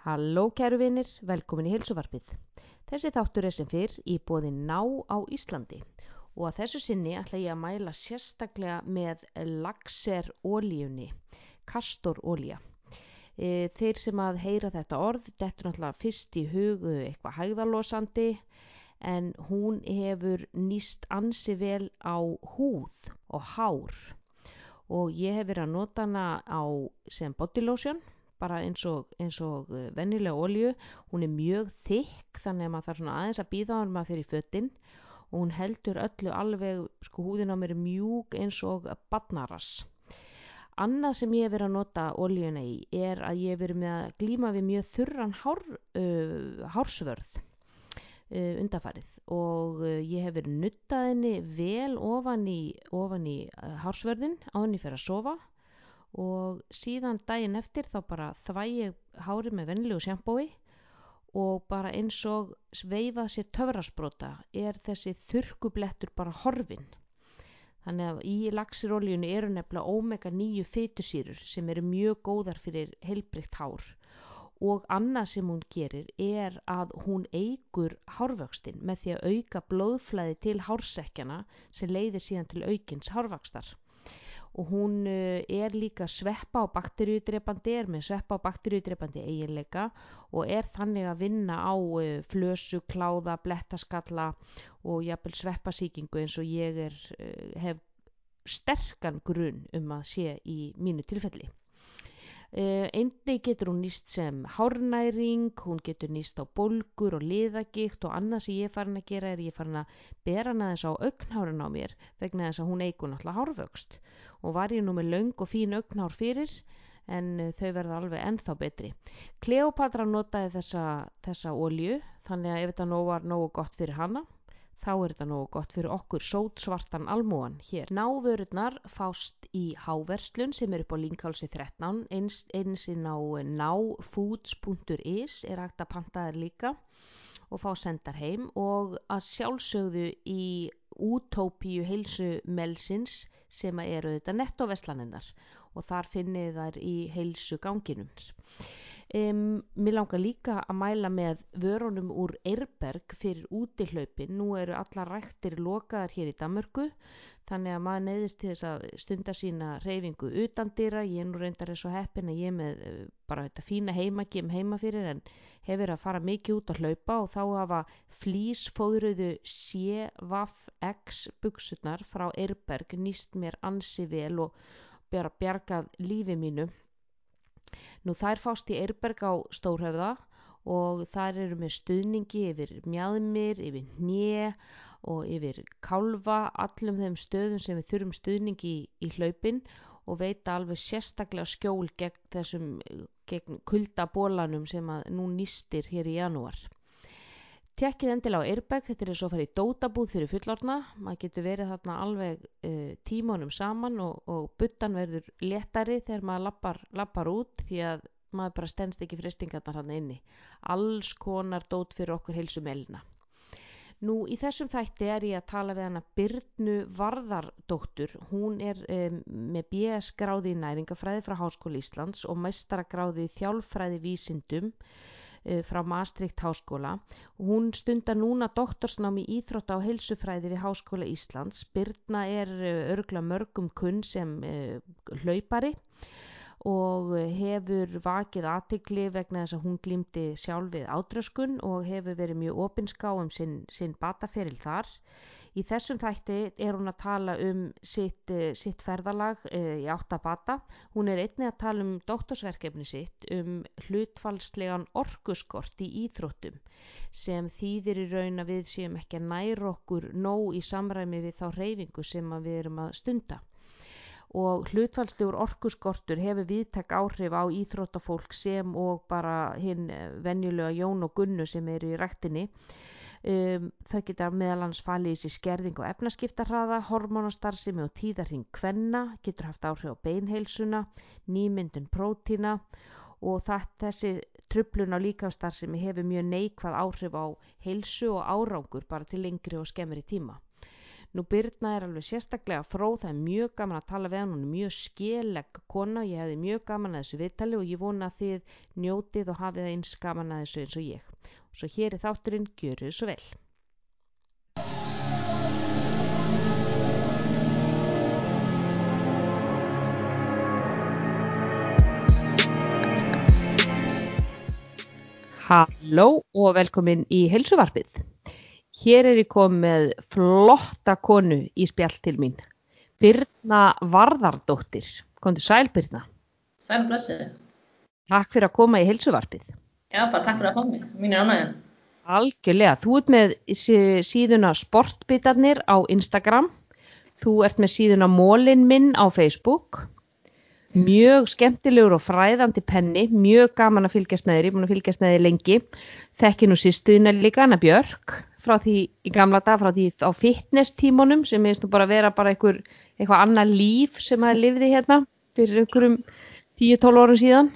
Halló kæru vinir, velkomin í heilsuvarpið. Þessi þáttur er sem fyrr í bóði ná á Íslandi og að þessu sinni ætla ég að mæla sérstaklega með laxer ólíunni, kastor ólíja. E, þeir sem að heyra þetta orð, þetta er náttúrulega fyrst í hugu eitthvað hægðalosandi en hún hefur nýst ansi vel á húð og hár og ég hef verið að nota hana á sem body lotion bara eins og, eins og eh, vennilega olju, hún er mjög þykk þannig að maður þarf svona aðeins að býða hann maður fyrir föttin og hún heldur öllu alveg, sko húðin á mér er mjúk eins og badnaras. Annað sem ég hef verið að nota oljuna í er að ég hef verið með að glíma við mjög þurran hár, uh, hársvörð uh, undafarið og uh, ég hef verið nuttaðinni vel ofan í, ofan í hársvörðin á henni fyrir að sofa og síðan daginn eftir þá bara þvæ ég hári með vennilegu sjampói og bara eins og veifað sér töfrasbrota er þessi þurkublettur bara horfin þannig að í laxiróljunni eru nefnilega omega 9 fytusýrur sem eru mjög góðar fyrir heilbrygt hár. Og annað sem hún gerir er að hún eigur hárvöxtin með því að auka blóðflæði til hársekkjana sem leiðir síðan til aukins hárvöxtar og hún eh, er líka sveppa og bakteríudrepandi, er með sveppa og bakteríudrepandi eiginleika og er þannig að vinna á eh, flösu, kláða, blettaskalla og jafnvel sveppasíkingu eins og ég er, eh, hef sterkan grunn um að sé í mínu tilfelli. Uh, einni getur hún nýst sem hárnæring, hún getur nýst á bolgur og liðagikt og annað sem ég er farin að gera er ég farin að bera hana þess á augnhárin á mér vegna þess að hún eigur náttúrulega hárvöxt og var ég nú með laung og fín augnhár fyrir en uh, þau verða alveg ennþá betri. Kleopatra notaði þessa, þessa olju þannig að ef þetta nóg var nógu gott fyrir hana þá er þetta nógu gott fyrir okkur sót svartan almúan hér. Návörurnar fást í háverslun sem er upp á línkálsi 13 eins, einsinn á náfoods.is er hægt að panta þær líka og fá sendar heim og að sjálfsögðu í útópíu heilsu melsins sem eru þetta nettoveslanennar og þar finnið þær í heilsu ganginum. Um, mér langar líka að mæla með vörunum úr Eirberg fyrir útihlaupin. Nú eru alla rættir lokaðar hér í Damörgu þannig að maður neyðist til þess að stunda sína reyfingu utan dýra. Ég er nú reyndar eins og heppin að ég með uh, bara þetta fína heimagjum heima fyrir en hefur að fara mikið út að hlaupa og þá hafa flýsfóðröðu CVX buksunar frá Eirberg nýst mér ansi vel og bjargað lífi mínu Nú þær fást í Eirberg á Stórhöfða og þar eru með stuðningi yfir mjadmir, yfir hnje og yfir kálfa, allum þeim stöðum sem við þurfum stuðningi í, í hlaupin og veita alveg sérstaklega skjól gegn þessum gegn kuldabólanum sem að nú nýstir hér í janúar. Tjekkið endilega á Eirberg, þetta er eins og að fara í dótabúð fyrir fullorna, maður getur verið þarna alveg uh, tímonum saman og, og buttan verður léttari þegar maður lappar, lappar út því að maður bara stennst ekki fristingarnar hann inni. Alls konar dót fyrir okkur heilsum elina. Nú í þessum þætti er ég að tala við hana Byrnu Varðardóttur, hún er um, með BS gráði í næringafræði frá Háskóli Íslands og meistara gráði í þjálfræði vísindum frá Maastricht Háskóla og hún stundar núna doktorsnámi Íþrótta á heilsufræði við Háskóla Íslands. Birna er eh, örgla mörgum kunn sem uh, hlaupari og hefur vakið aðtikli vegna þess að hún glýmdi sjálf við ádröskun og hefur verið mjög opinská um sinn, sinn bataferil þar. Í þessum þætti er hún að tala um sitt, uh, sitt ferðalag uh, í áttabata. Hún er einnig að tala um doktorsverkefni sitt um hlutfalslegan orkuskort í íþróttum sem þýðir í raun að við séum ekki að næra okkur nóg í samræmi við þá reyfingu sem við erum að stunda og hlutfallslegur orkuskortur hefur viðtak áhrif á íþróttafólk sem og bara hinn eh, venjulega Jón og Gunnu sem eru í rættinni Um, þau geta meðal hans falið í sér skerðing og efnaskiptarhraða, hormonastarðsimi og tíðarhing kvenna, getur haft áhrif á beinheilsuna, nýmyndun prótína og það, þessi trublun á líkafstarðsimi hefur mjög neikvað áhrif á heilsu og árangur bara til lengri og skemmri tíma. Nú Birna er alveg sérstaklega fróð, það er mjög gaman að tala við hann, hún er mjög skeleg kona, ég hefði mjög gaman að þessu viðtali og ég vona að þið njótið og hafið eins gaman að þessu eins og ég. Svo hér er þátturinn, gjöru svo vel. Halló og velkomin í helsuvarpið. Hér er ég komið með flotta konu í spjall til mín. Birna Varðardóttir. Kondi sæl Birna. Sæl blessuð. Takk fyrir að koma í helsuvarpið. Já, bara takk fyrir að koma. Mín er ánægðan. Algjörlega. Þú ert með síðuna Sportbitarnir á Instagram. Þú ert með síðuna Mólin minn á Facebook mjög skemmtilegur og fræðandi penni, mjög gaman að fylgjast með þér, ég er búin að fylgjast með þér lengi, þekki nú sýstuðina líka Anna Björk frá því í gamla dag, frá því á fitness tímonum sem er nú bara vera bara einhver, eitthvað annað líf sem að lifði hérna fyrir einhverjum 10-12 árum síðan.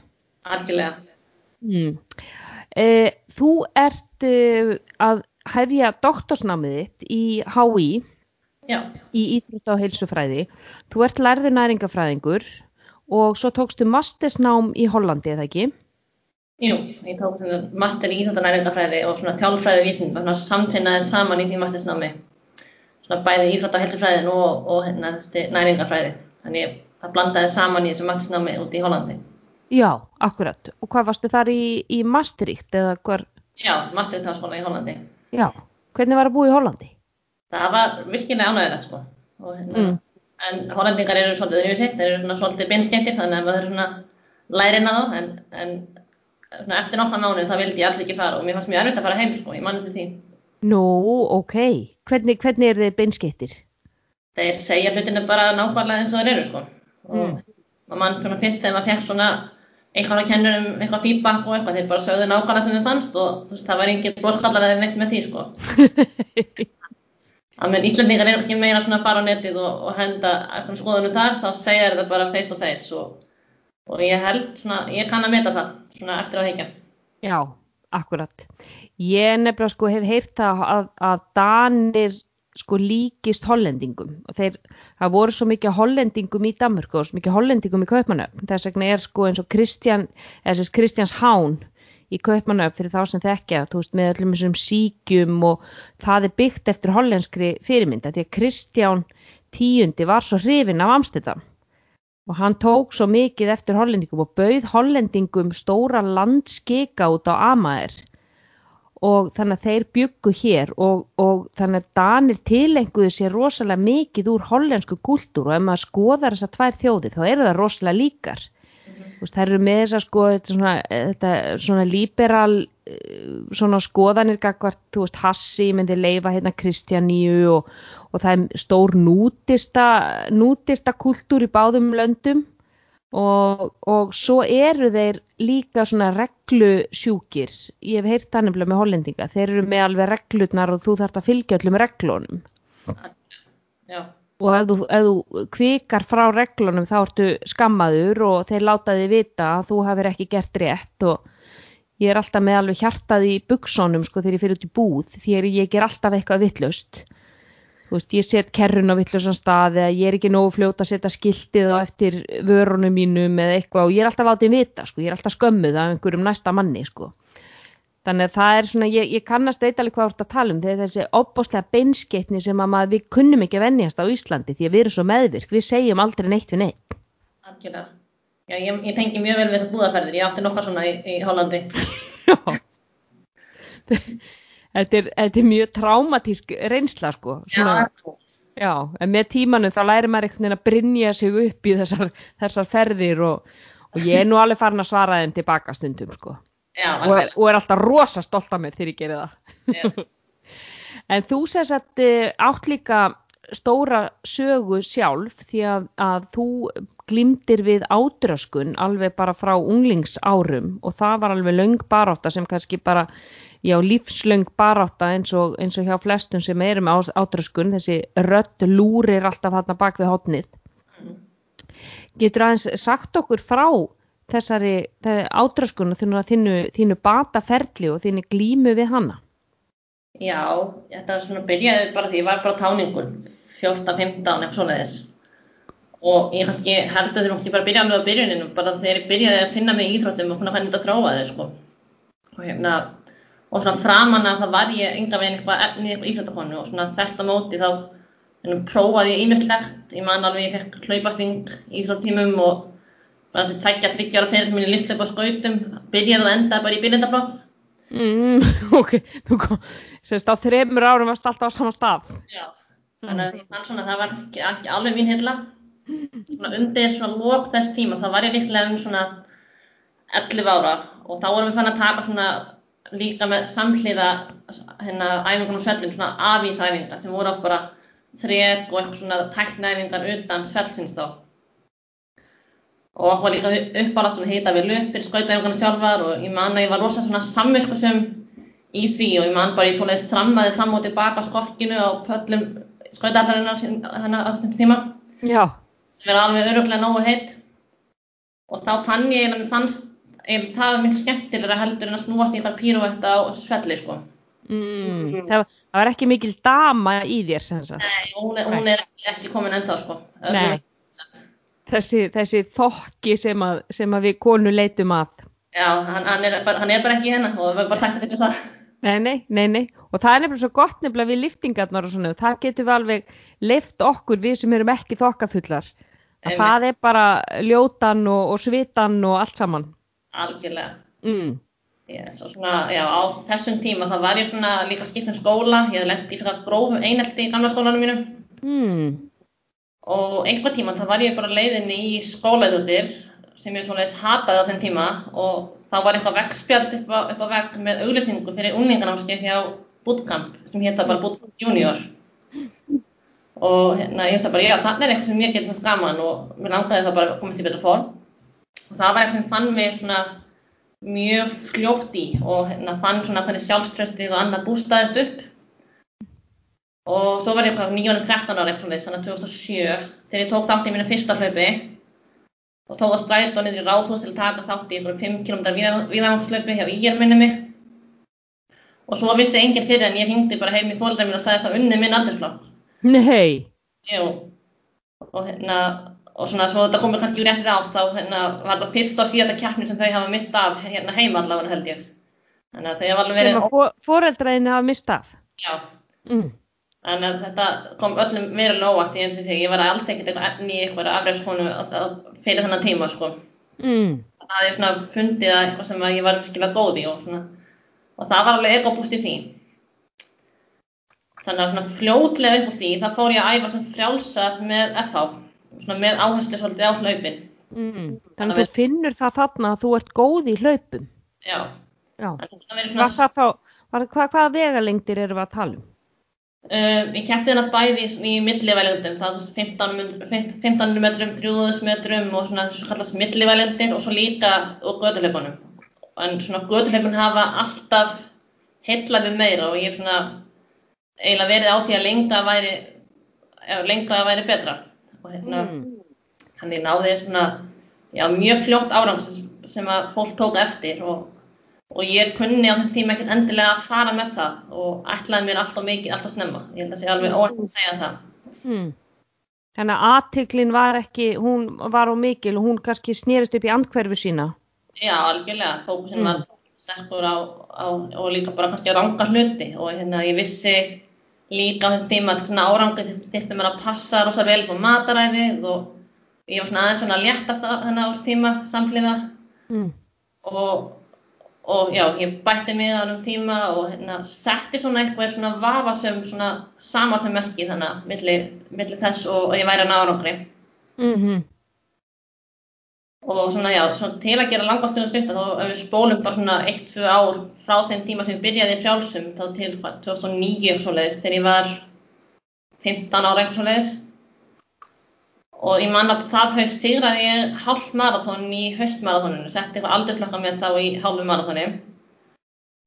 Algjörlega. Mm. Eh, þú ert eh, að hefja doktorsnámið þitt í HÍ, Já. í Íþrótt á heilsufræði. Þú ert lærður næringafræðingur og svo tókstu mastersnám í Hollandi, eða ekki? Jú, ég tók master í Íþróttanæringafræði og svona þjálfræði vísin, samtvinnaði saman í því mastersnámi, svona bæði Íþrótt á helsufræðin og, og hérna, næringafræði. Þannig það blandaði saman í þessu mastersnámi út í Hollandi. Já, akkurat. Og hvað varstu þar í, í Maastricht eða hver? Já, Maastricht háskóla í Hollandi. Já, hvernig var að búa í Hollandi? Það var virkilega ánægilegt sko. Og hérna, mm en hollendingar eru svolítið öðruvísi, þeir eru svona svolítið beinskettir þannig að maður svona lærin að þá en, en svona, eftir nokkra mánuð þá vildi ég alls ekki fara og mér fannst mjög erfitt að fara heim sko, ég manni til því. Nú, ok. Hvernig, hvernig er þeir beinskettir? Þeir segja hlutinu bara nákvæmlega eins og þeir eru sko og mm. mann svona fyrst þegar maður fekk svona eitthvað að kenna um eitthvað feedback og eitthvað þeir bara sögðu nákvæmlega sem þeim fannst og þú veist það var engin blóskallar eða neitt með því sko. Þannig að Íslandingar eru ekki meira svona að fara á netið og, og henda eftir skoðunum þar, þá segja þetta bara face to face og, og ég held svona, ég kann að meta það svona eftir að heikja. Já, akkurat. Ég nefnilega sko hef heyrt að, að, að Danir sko líkist hollendingum og þeir, það voru svo mikið hollendingum í Danmörku og svo mikið hollendingum í Kaupmannöfn. Þess vegna er sko eins og Kristján, þess Kristjáns Hán í Kaupmannöf fyrir þá sem þekkja, þú veist, með öllum þessum síkjum og það er byggt eftir hollenskri fyrirmynda því að Kristján tíundi var svo hrifin af Amsterdam og hann tók svo mikið eftir hollendingum og bauð hollendingum stóra landskika út á Amager. Og þannig að þeir byggu hér og, og þannig að Danir tilenguðu sér rosalega mikið úr hollensku kultúr og ef maður skoðar þessar tvær þjóði þá eru það rosalega líkar það eru með þess að sko þetta svona, þetta, svona liberal eh, svona skoðanir gagvart, þú veist, Hassi myndi leifa hérna Kristjaníu og, og það er stór nútista nútista kultúr í báðum löndum. Og, og svo eru þeir líka svona reglusjúkir. Ég hef heyrt það nefnilega með hollendinga. Þeir eru með alveg reglurnar og þú þarfst að fylgja öllum reglunum. Já og ef þú, ef þú kvikar frá reglunum þá ertu skammaður og þeir láta þið vita að þú hefur ekki gert rétt og ég er alltaf með alveg hjartað í buksónum sko þegar ég fyrir út í búð því að ég ger alltaf eitthvað vittlust þú veist ég set kerrun á vittlusan stað eða ég er ekki nógu fljóta að setja skiltið á eftir vörunum mínum eða eitthvað og ég er alltaf látið vita sko ég er alltaf skömmuð af einhverjum næsta manni sko Þannig að það er svona, ég, ég kannast eitthvað hvað þú ert að tala um, þegar þessi opbáslega beinskeitni sem að maður, við kunnum ekki að vennjast á Íslandi því að við erum svo meðvirk, við segjum aldrei neitt við neitt. Algjörlega. Já, ég, ég tengi mjög vel við þessar búðaferðir, ég átti nokkar svona í, í Hollandi. Já. þetta, er, þetta er mjög traumatísk reynsla, sko. Svona, já. Já, en með tímanu þá læri maður einhvern veginn að brinja sig upp í þessar, þessar ferðir og, og ég er nú alveg farin að svara þeim tilbaka stundum, sko. Já, og, og er alltaf rosa stolt af mér þegar ég gerir það yes. en þú sér satt eh, átt líka stóra sögu sjálf því að, að þú glimtir við átröskun alveg bara frá unglingsárum og það var alveg löng baráta sem kannski bara, já lífslöng baráta eins og, eins og hjá flestum sem eru með átröskun, þessi rött lúrir alltaf hann bak við hotnið mm. getur aðeins sagt okkur frá þessari ádraskunu þínu, þínu, þínu bataferli og þínu glímu við hanna? Já, þetta svona byrjaði bara því ég var bara táningur 14-15 eitthvað svona þess og ég kannski held að kannski bara byrja alveg á byrjuninu bara þegar ég byrjaði að finna mig í íþróttum og hvernig þetta þróaði sko. Og hérna og svona framan af það var ég enga veginn eitthvað efnið eitthvað íþróttakonu og svona þetta móti þá hérna, prófaði ég ímyndlegt ég man alveg ég fekk hlaupasting í íþróttímum og bara þessi tækja þryggjára fyrir minni listlaup á skautum byrjaði og endaði bara í byrjendaflokk mm, ok, þú kom sérst á þreymur árum varst alltaf á sama stað Já, þannig að ég fann svona að það var ekki, ekki alveg mín heilla. Svona undir svona lók þess tíma, þá var ég líklega um svona 11 ára og þá vorum við fann að taka svona líka með samhliða hérna æfingunum svellin, svona afísæfingar sem voru oft bara þrek og eitthvað svona tæknaæfingar utan svellsins þá. Og það var líka uppála svona hita við löpir, skautaæfingarna sjálfar og ég man að ég var rosa svona samviskusum í því og ég man bara ég svoleiðis þrammaði fram og tilbaka skokkinu á pöllum skautaallarinn hennar á þetta tíma já, sem er alveg öruglega nógu heitt og þá fann ég að mér fannst eiginlega það mjög skemmtilega heldur en að snúast í eitthvað píruvetta á svelli sko. mm, það, það var ekki mikil dama í þér sem sagt Nei, hún er, hún er ekki komin ennþá sko. Nei. Þessi, þessi þokki sem að, sem að við konu leitum að Já, hann, hann, er bara, hann er bara ekki hérna og við erum bara sagt að þetta það. Nei, nei, nei, nei. Og það er nefnilega svo gott nefnilega við liftingarnar og svona. Það getur við alveg leift okkur við sem erum ekki þokkafullar. Að það er bara ljótan og, og svitan og allt saman. Algjörlega. Mm. Yes, svona, já, á þessum tíma þá var ég svona líka skipt um skóla, ég lent í fyrir grófum einelti í gamla skólanum mínum Mm. Og einhver tíma þá var ég bara leiðinni í skólaðutir sem ég svona hataði á þenn tíma og þá var eitthvað veggspjald upp á, á vegg með auglýsingu fyrir unglinganámskeið hjá Bootcamp sem hétta bara Bootcamp Junior. Og hérna ég sagði bara já þannig er eitthvað sem mér getur þátt gaman og mér langaði það bara að komast í betra form. Og það var eitthvað sem fann mig svona mjög fljótt í og hérna fann svona hvernig sjálfströstið og annað bústaðist upp og svo var ég bara 9-13 ára eitthvað þannig að 2007 þegar ég tók þátt í mínu fyrsta hlaupi og tók að strætó niður í ráðhús til að taka þátt í einhverjum 5 km viðangslaupi hjá IR minni mig og svo vissi enginn fyrir en ég hringdi bara heim í mín og sagði það unnið minn aldursflokk Nei. Jú, og hérna, og svona svo þetta komið kannski úr réttri átt þá hérna var það fyrsta og síðasta keppni sem þau hafa mist af hérna heima allavega held ég. Þannig að þau hafa alveg Sem verið, að fó- foreldræðinni hafa mist af. já, Mm. Þannig að þetta kom öllum verulega óvart, ég eins og sé, ég var alls ekkert eitthvað efni í eitthvað afræðskonu fyrir þennan tíma, sko. Mm. Það er svona fundið að eitthvað sem að ég var virkilega góð í og svona, og það var alveg egobúst í því. Þannig að svona fljótlega upp á því, þá fór ég að æfa sem frjálsar með FH, svona með áherslu svolítið á hlaupin. Mm. Þannig að þú finnur það þarna að þú ert góð í hlaupum. Já, Já. það svona, það hvað, hvaða vegalengdir erum við að tala um? Um, ég keppti þarna bæði í, í millivæljendum, það er þú veist 15, mun- 1500 metrum, 3000 metrum og svona þessu kallast millivælendir og svo líka og göduleipunum. En svona göduleipun hafa alltaf heillað við meira og ég er svona eiginlega verið á því að lengra væri, lengra væri betra. Og hérna, Mm. Þannig ég náði svona, já, mjög fljótt árang sem að fólk tók eftir og, og ég kunni á þeim tíma ekkert endilega að fara með það og ætlaði mér alltaf mikið, alltaf snemma. Ég held að sé alveg óætt að segja það. Mm. Þannig að aðtiklin var ekki, hún var á mikil og hún kannski snerist upp í andhverfu sína. Já, algjörlega, fókusin Mm. var sterkur á, á, og líka bara kannski að ranga hluti og hérna ég vissi líka á þeim tíma að svona árangri þyrfti mér að passa rosa vel på mataræðið og ég var svona aðeins svona léttast þennan á tíma samhliða Mm. og, og já, ég bætti mig á þessum tíma og hérna, setti svona eitthvað svona vafasum svona samasemmerki þannig að milli, milli þess og, og ég væri að ná árangri. Mm og svona já, svona til að gera langastöðum stutta þá spólum bara svona 1-2 ár frá þeim tíma sem ég byrjaði frjálsum þá til hvað, 2009 eitthvað svoleiðis þegar ég var 15 ára eitthvað svoleiðis og ég man að það haust sigraði ég hálft marathon í haustmarathoninu setti eitthvað aldurslokka með þá í hálfu marathoni.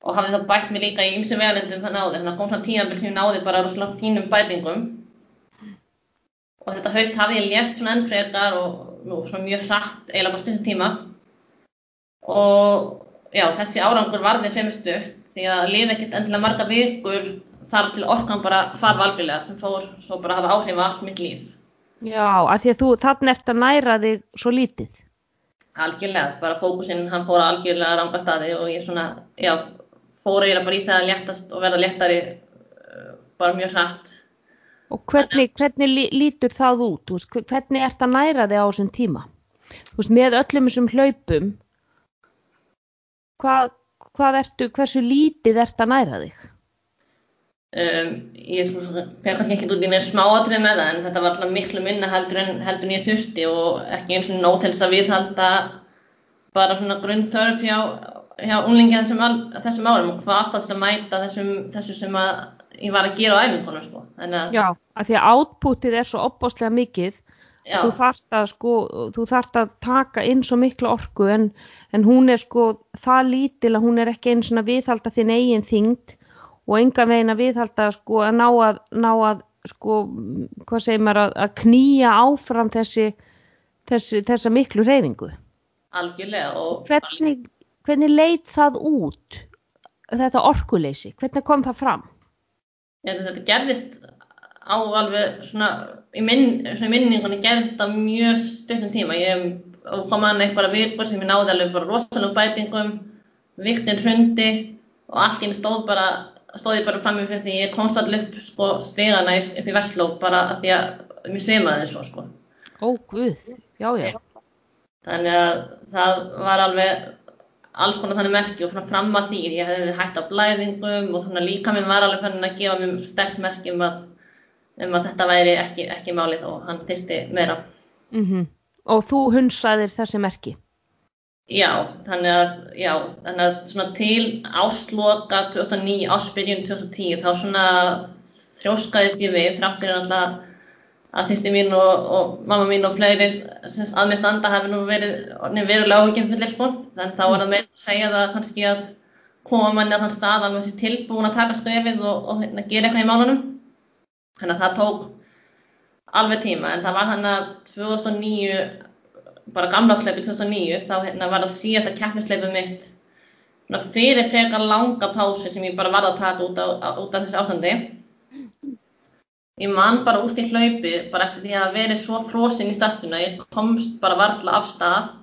Og hafði þá bætt mig líka í ymsum vegalendum þannig áður þannig að kom svona tímabil sem ég náði bara rosalega fínum bætingum. Og þetta haust hafði ég lést svona enn frekar og nú, svona mjög hratt eiginlega bara stundum tíma. Og já, þessi árangur varði fremur stutt því að liði ekkert endilega marga vikur þar til orkan bara far valgjörlega sem fór svo bara að hafa áhrif á allt mitt líf. Já, af því að þú þannig ert að næra þig svo lítið. Algjörlega, bara fókusinn hann fór algjörlega ranga staði og ég svona, já, fór eiginlega bara í það að léttast og verða léttari uh, bara mjög hratt. Og hvernig, hvernig lí- lítur það út? Hvernig ert að næra þig á þessum tíma? Þú veist, með öllum þessum hlaupum, hvað, hvað ertu, hversu lítið ert að næra þig? Um, ég sko, fer kannski ekki út í neina smáatrið með það en þetta var alltaf miklu minna heldur en, heldur en ég þurfti og ekki eins og til þess að viðhalda bara svona grunnþörf hjá, hjá unlingja þessum, þessum árum og hvað til að mæta þessum, þessu sem að ég var að gera á æfingunum sko. Að, Já, af því að átputið er svo opbáslega mikið, já, þú þarft að sko, þú þarft að taka inn svo miklu orku en, en hún er sko það lítil að hún er ekki einu svona viðhalda þinn eigin þyngd og enga veginn að viðhalda sko að ná að, ná að sko, hvað segir maður að, að knýja áfram þessi, þessi, þessa miklu reyfingu. algjörlega og Hvernig, hvernig leit það út, þetta orkuleysi, hvernig kom það fram? ég þetta gerðist á alveg svona í minn, svona í minningunni gerðist á mjög stuttum tíma ég kom að eitthvað vikur sem ég náði alveg bara rosalegum bætingum viktin hrundi og allt í einu stóð bara stóð ég bara fram með fyrir því ég komst allir upp sko, stegana upp í Vestló bara að því að mér svimaði svo sko. Ó, guð, já, já. þannig að það var alveg alls konar þannig merki og svona fram að því ég hefði hægt á blæðingum og svona líka minn var alveg fannin að gefa mér sterk merki um að, um að þetta væri ekki, ekki málið og hann þyrfti meira Mm Og þú hunsaðir þessi merki? Já, þannig að, já, þannig að svona til ásloka 2009, ásbyrjun 2010 þá svona þrjóskaðist ég við þrátt fyrir alltaf að sýsti mín og, og mamma mín og fleiri að mér standa hafi nú verið verulega áhyggjum fyrir sko. þannig þá var það meira að segja það kannski að koma manni á þann stað að maður sé tilbúin að taka skrefið og, og hérna, gera eitthvað í málunum þannig að það tók alveg tíma en það var þannig að 2009 bara gamla sleipið 2009 þá hérna, var það síðasta keppnisleipið mitt. Fyrir frekar langa pásu sem ég bara varð að taka út, á, út af þessu ástandi. Ég man bara út í hlaupi bara eftir því að verið svo frosinn í startuna ég komst bara varla af stað.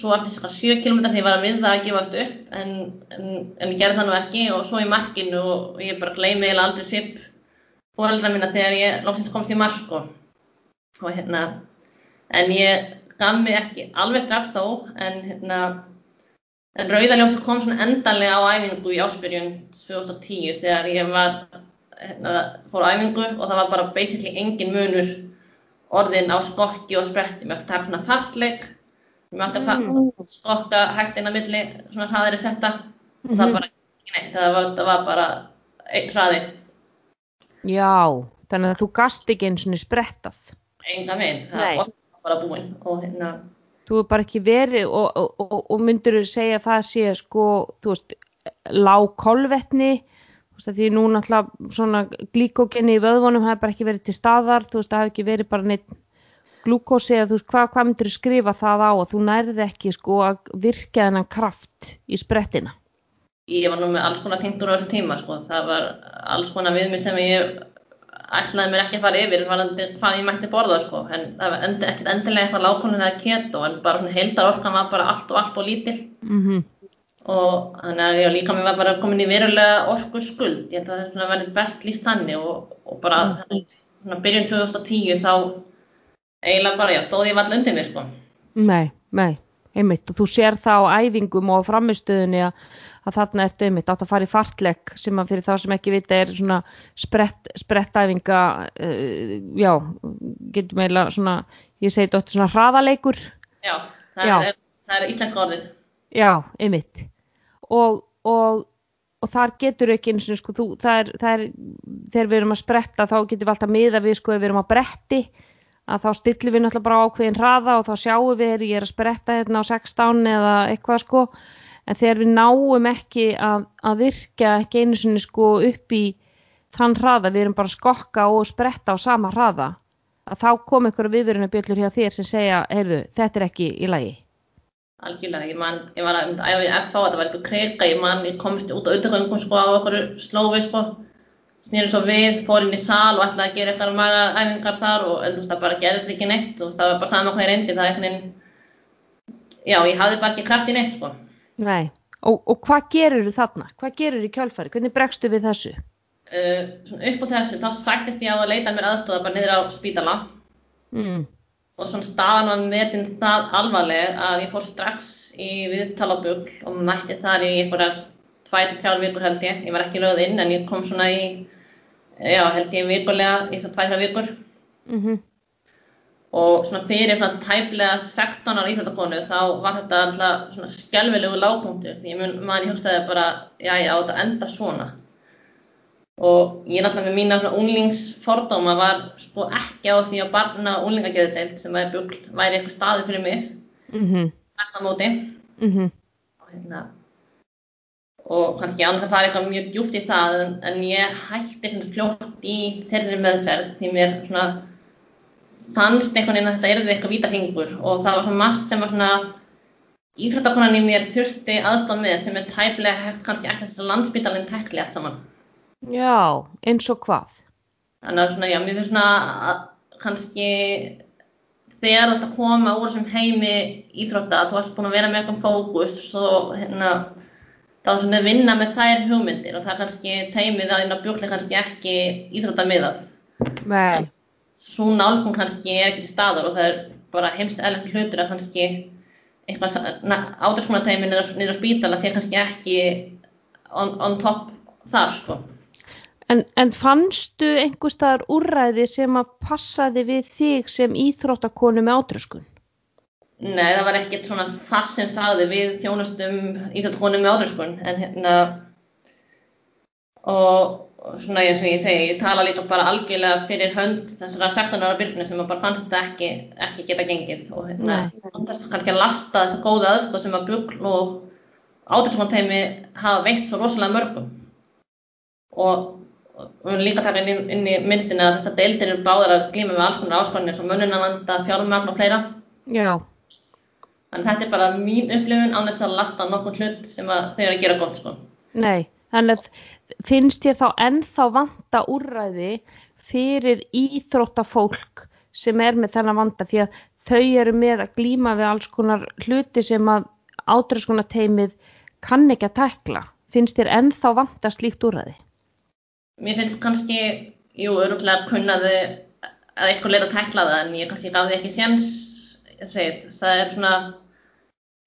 Svo eftir svona 7 km því ég var að við það að gefast upp en, en, en ég gerði það nú ekki. Og svo í markinu og, ég bara gleymi eiginlega aldrei svip fóreldra mína þegar ég lóksins komst í mark sko. og hérna en ég gaf mig ekki alveg strax þó en hérna en rauðaljósi kom svona endanlega á æfingu í áspyrjun 2010 þegar ég var hérna, fór æfingu og það var bara basically engin munur orðin á skokki og spretti mér ætti að taka svona fartleik mér ætti að Mm. mm. skokka hægt inn á milli svona hraðari setta og það Mhm. bara neitt það var, það var bara einn hraði Já, þannig að þú gast ekki eins og sprettað. enga megin, það var bara búinn og hérna Þú hefur bara ekki verið og, og, og, og myndur þú segja að það sé sko, þú veist, lág kolvetni, því nú náttúrulega svona glíkógeni í vöðvunum hafi bara ekki verið til staðar, þú veist, það hafi ekki verið bara neitt glúkósi eða þú veist, hvað, hvað myndur þú skrifa það á að þú nærði ekki sko að virka þennan kraft í sprettina? ég var nú með alls konar tengdur á þessum tíma sko. það var alls konar viðmið sem ég ætlaði mér ekki að fara yfir hvað ég mætti borða sko. en end, ekkert endilega eitthvað lágkólin eða keto en bara svona heildar orkan var bara allt og allt og lítill Mm og þannig að ég líka mér var bara komin í verulega orku skuld ég held að það verið best líst þannig og, og bara Mm. þannig, svona byrjun 2010 þá eiginlega bara já, stóð ég vall undir mér sko. Nei, nei, einmitt og þú sér það á æfingum og framistöðunni að, að þarna ertu einmitt átt að fara í fartlegg sem að fyrir þá sem ekki vita er svona sprett, sprettæfinga uh, já, getur meila svona, ég segi þetta svona hraðaleikur, já, það, Já. Er, það er íslenska orðið. Já, einmitt. Og, og og þar getur ekki eins og sko, þú, það er, það er, þegar við erum að spretta þá getum við alltaf miða við sko við erum á bretti að þá stillum við náttúrulega bara ákveðin hraða og þá sjáum við er ég er að spretta hérna á 16 eða eitthvað sko en þegar við náum ekki að, að virka ekki einu sinni sko upp í þann hraða, við erum bara skokka og spretta á sama hraða að þá kom einhverja viðverunarbjöllur hjá þér sem segja, heyrðu, þetta er ekki í lagi algjörlega, ég man, ég var að æfa í FH, þetta var eitthvað kreika, ég man, ég komst út á auðvitaðgöngum sko á okkur slófi sko snýri svo við, fór inn í sal og ætlaði að gera eitthvað magaæfingar þar og en þú veist það bara gerðist ekki neitt, þú veist það var bara sama hvað ég reyndi, það er veginn, já ég hafði bara ekki kraft í neitt sko. Nei, og, og hvað gerir þú þarna? Hvað gerir þú í kjálfari? Hvernig bregstu við þessu? Uh, upp á þessu, þá sættist ég á að leita mér aðstofa bara niður á spítala Mm. og svona staðan var metin það alvarleg að ég fór strax í viðtalabugl og mætti þar í einhverjar 2-3 vikur held ég, ég var ekki lögð inn en ég kom svona í, já held ég vikulega í svona 2-3 vikur Mm og svona fyrir svona tæplega 16 ára íþjóttakonu þá var þetta alltaf svona skelvilegu lágpunktur. Því ég mun, maður ég hugsaði bara, já já, þetta enda svona. Og ég náttúrulega með mína svona unglingsfordóma var sko ekki á því að barna og unglingageðdeild sem væri bugl væri eitthvað staði fyrir mig, -hmm. næst á móti. Mm og hérna og kannski annars að fara eitthvað mjög djúpt í það en, en ég hætti svona fljótt í þeirri meðferð því mér svona fannst einhvern veginn að þetta erði eitthvað vítarhingur og það var svona margt sem var svona íþróttakonan í mér þurfti aðstof með sem er tæplega hægt kannski ekki þess að landsbytalinn tekli allt saman. Já, eins og hvað? þannig að svona já, mér finnst svona að kannski þegar þetta koma úr þessum heimi íþrótta, þú varst búin að vera með eitthvað fókus svo hérna þá er svona að vinna með þær hugmyndir og það kannski teimið að á bjúkli kannski ekki íþróttamiðað. Nei, svo nálgun kannski er ekki til staðar og það er bara heims eðlasti hlutur að kannski ádraskunarteimin niður, á spítala sé kannski ekki on, on top þar sko. en, en fannstu einhver staðar úrræði sem að passaði við þig sem íþróttakonu með átröskun? Nei, það var ekkert svona fast sem sagði við þjónustum íþjóttakonu með ádraskun en hérna og svona eins og ég segi, ég tala líka bara algjörlega fyrir hönd þessara 16 ára byrnu sem að bara fannst þetta ekki, ekki geta gengið og hérna, þess kannski að lasta þessa góða aðstoð sem að bugl og ádraskunarteimi hafa veitt svo rosalega mörgum og og við viljum líka taka inn inn í myndina að þessar deildir eru báðar að glíma með alls konar áskonir eins og mönnunavanda, fjármagn og fleira. Já, Þannig þetta er bara mín upplifun án þess að lasta nokkur hlut sem að þau eru að gera gott sko. nei, þannig að finnst þér þá ennþá vanta úrræði fyrir íþróttafólk sem er með þennan vanda því að þau eru með að glíma við alls konar hluti sem að átröskunarteimið kann ekki að tækla. Finnst þér ennþá vanta slíkt úrræði? Mér finnst kannski, jú, öruglega kunnaði að eitthvað leira að tekla það en ég kannski gaf því ekki séns, ég það er svona,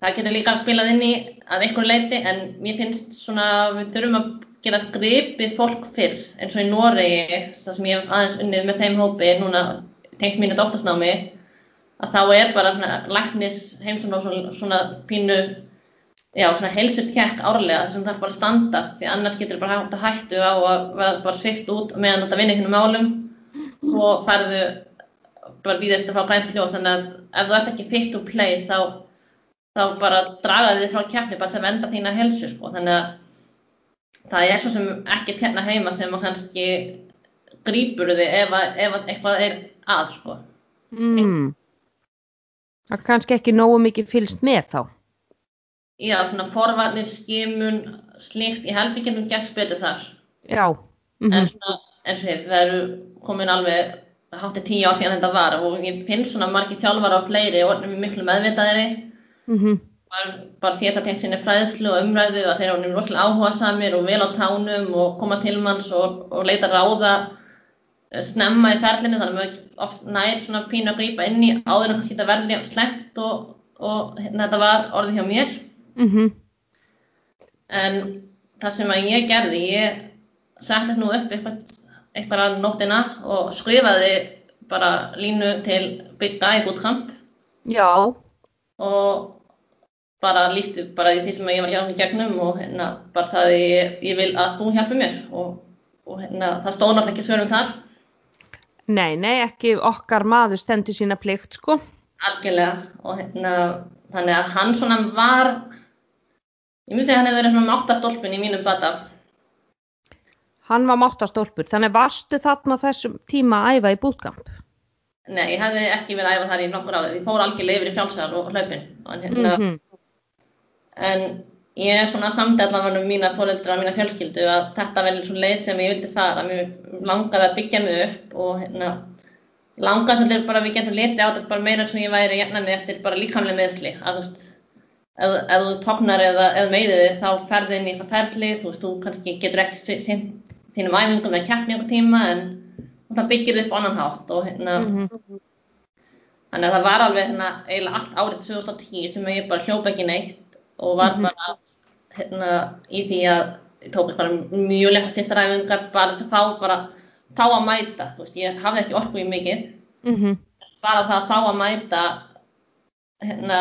það getur líka spilað inn í að eitthvað leiti en mér finnst svona, við þurfum að gera gripið fólk fyrr eins og í Noregi, það sem ég hef aðeins unnið með þeim hópi núna tengt mínu doktorsnámi, að þá er bara svona læknis heimsum og svona, svona pínu já, svona heilsutjekk árlega þessum þarf bara að standast því annars getur bara hægt að hættu á að vera bara svikt út meðan þetta vinni þínum málum svo færðu bara við eftir að fá grænt ljós þannig að ef þú ert ekki fit to play þá, þá bara draga þið frá keppni bara sem venda þína helsu sko. þannig að það er svo sem ekki hérna heima sem að kannski grípur þið ef, að, ef að eitthvað er að sko. Mm. Það er kannski ekki nógu mikið fylgst með þá. já, svona forvarnir, skimun slíkt, ég held ekki að gert betur þar Já. Mm en svona, eins og ég, við erum komin alveg hátti tíu ár síðan þetta var og ég finn svona margir þjálfara og fleiri og orðnum miklu meðvitaðri -hmm. Bara, sé þetta tengt sinni fræðslu og umræðu að þeir eru rosalega áhuga samir og vel á tánum og koma til manns og, og leita ráða eh, snemma í ferlinu þannig að maður oft nær svona pínu að grípa inn í áður en þetta verður jafn slemmt og, og hérna, þetta var orðið hjá mér. Mm en það sem að ég gerði, ég settist nú upp eitthvað, eitthvað að nóttina og skrifaði bara línu til Big Guy Bootcamp. Já. og bara lísti bara í því sem ég var hjá í gegnum og hérna bara sagði ég, ég vil að þú hjálpi mér og, og hérna það stóð náttúrulega ekki svörum þar Nei, nei, ekki okkar maður stendur sína plikt, sko. algjörlega og hérna þannig að hann svona var ég myndi segja hann hefði verið svona máttastólpin í mínum bata Hann var máttastólpur, þannig varstu þarna þessum tíma að æfa í bútkamp. Nei, ég hefði ekki verið að æfa þar í nokkur árið. Ég fór algjörlega yfir í fjálsar og hlaupin. En, hérna, Mhm. En ég er svona samdi allavega um mína fóreldra og mína fjölskyldu að þetta verður svona leið sem ég vildi fara. Mér langaði að byggja mig upp og hérna, langaði svolítið bara að við getum litið á þetta bara meira sem ég væri jæfna mig eftir bara líkamlega meðsli. Að þú veist, ef, ef þú tóknar eða, eða meiðið þig þá ferði inn í eitthvað ferli, þú veist, þú kannski getur ekki sint þínum æfingum eða keppni eitthvað tíma en það byggir þið upp annan hátt og hérna, mm -hmm. þannig að það var alveg hérna eiginlega allt árið 2010 sem ég bara hljópa ekki neitt og var Mhm. bara hérna í því að ég tók bara mjög lett að styrsta ræfingar bara þess að fá bara fá að mæta, veist, ég hafði ekki orku í mikið, Mm bara það að fá að mæta hérna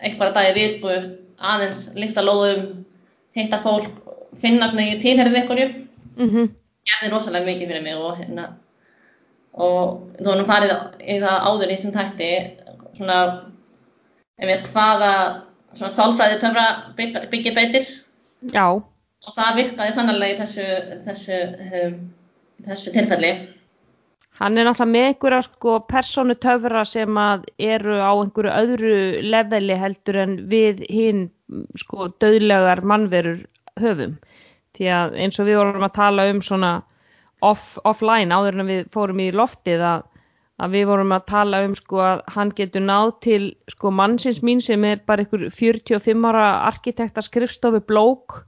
eitthvað dagi viku aðeins lifta lóðum, hitta fólk finna svona ég tilherðið einhverju -hmm. gerði rosalega mikið fyrir mig og hérna og þú erum farið í það áður í þessum tætti svona ef við hvaða svona sálfræði töfra bygg- byggir beitir Já, og það virkaði sannarlega í þessu þessu, um, þessu tilfelli. Hann er náttúrulega með einhverja sko persónu töfra sem að eru á einhverju öðru leveli heldur en við hinn sko döðlegar mannverur höfum. Því að eins og við vorum að tala um svona off, offline áður en við fórum í loftið að, að við vorum að tala um sko að hann getur náð til sko mannsins mín sem er bara einhver 45 ára arkitekta skrifstofu blók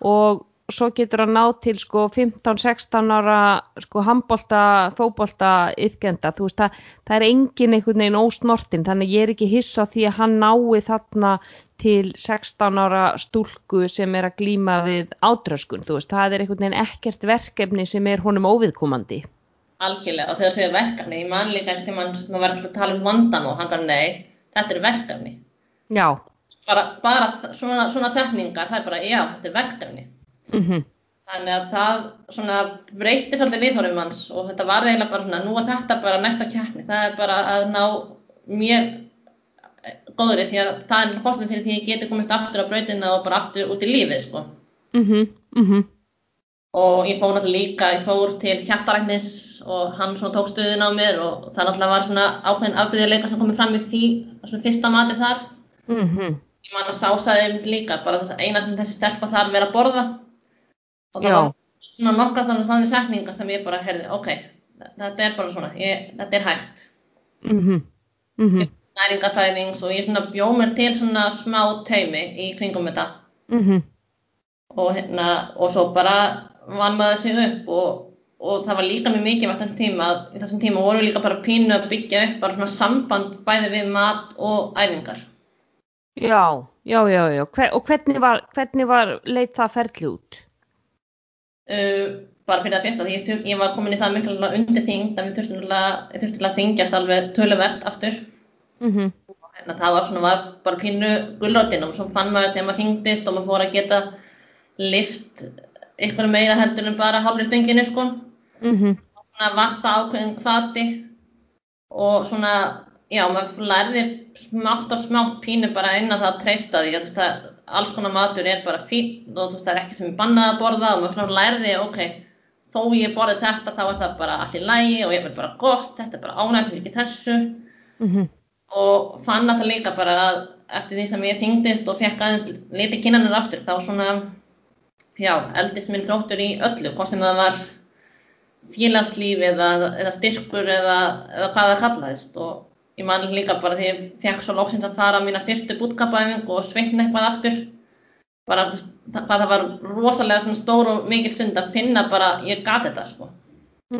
og svo getur hann náð til sko 15-16 ára sko handbolta, fótbolta yðgenda, þú veist það, það er engin einhvern veginn ósnortin, þannig ég er ekki hissa því að hann nái þarna til 16 ára stúlku sem er að glíma við ádröskun, þú veist, það er einhvern veginn ekkert verkefni sem er honum óviðkomandi. Algjörlega. Og þegar það segir verkefni ég man líka eftir mann sem var alltaf að tala um vandan og hann bara nei, þetta er verkefni. Já, bara, bara svona, svona setningar það er bara já, þetta er verkefni. Mhm, Þannig að það svona breytti svolítið viðhorfum hans og þetta var eiginlega bara svona, nú er þetta bara næsta keppni, það er bara að ná mér góðri því að það er fórstæðan fyrir því að ég geti komist aftur á brautina og bara aftur út í lífið, sko. mhm, mhm, Og ég fór náttúrulega líka, ég fór til hjartaræknis og hann svona tók stuðin á mér og það náttúrulega var svona ákveðin afbyrðileika sem komið fram í því, svona fyrsta mati þar. mhm, Ég man að sásaði einmitt líka, bara þess að eina sem þessi stelpa þar verið að borða. Og það Já. var svona nokkar þannig þannig setningar sem ég bara heyrði, ok, þetta er bara svona, ég, þetta er hægt. mhm, mhm, Næringafræðings og ég svona bjó mér til svona smá teimi í kringum þetta. mhm, Og hérna, og svo bara vann maður sig upp og, og það var líka mjög mikilvægt þessum tíma, að í þessum tíma voru líka bara pínu að byggja upp bara svona samband bæði við mat og æfingar. já, já, já, já, Hver, og hvernig var, hvernig var leit það ferli út? uh, bara fyrir að fyrsta því ég, ég var komin í það miklu undir náttúrulega- ég þurfti að þyngjast alveg töluvert aftur Mhm, og hérna, það var svona var bara pínu gulrótin og svo fann maður þegar maður þyngdist og maður fór að geta lift ykkur meira heldur en bara hálfri stönginni sko. Mhm, svona var það ákveðin hvati og svona já, maður lærði smátt og smátt pínu bara inn að það að treysta því. Að, alls konar matur er bara fín og þú veist það er ekki sem er bannað að borða og maður svona lærði, ok, þó ég borði þetta þá er það bara allt í lægi og ég er bara gott, þetta er bara ánægð sem ekki þessu. Mhm, og fann þetta líka bara að eftir því sem ég þyngdist og fekk aðeins liti kynanir aftur þá svona já, eldist minn þróttur í öllu, hvort sem það var félagslíf eða, eða styrkur eða, eða hvað það kallaðist og ég man líka bara því ég fekk svo lóksins að fara á mína fyrstu bútkapaæfingu og sveikna eitthvað aftur bara það, hvað var rosalega stór og mikil stund að finna bara ég gat þetta sko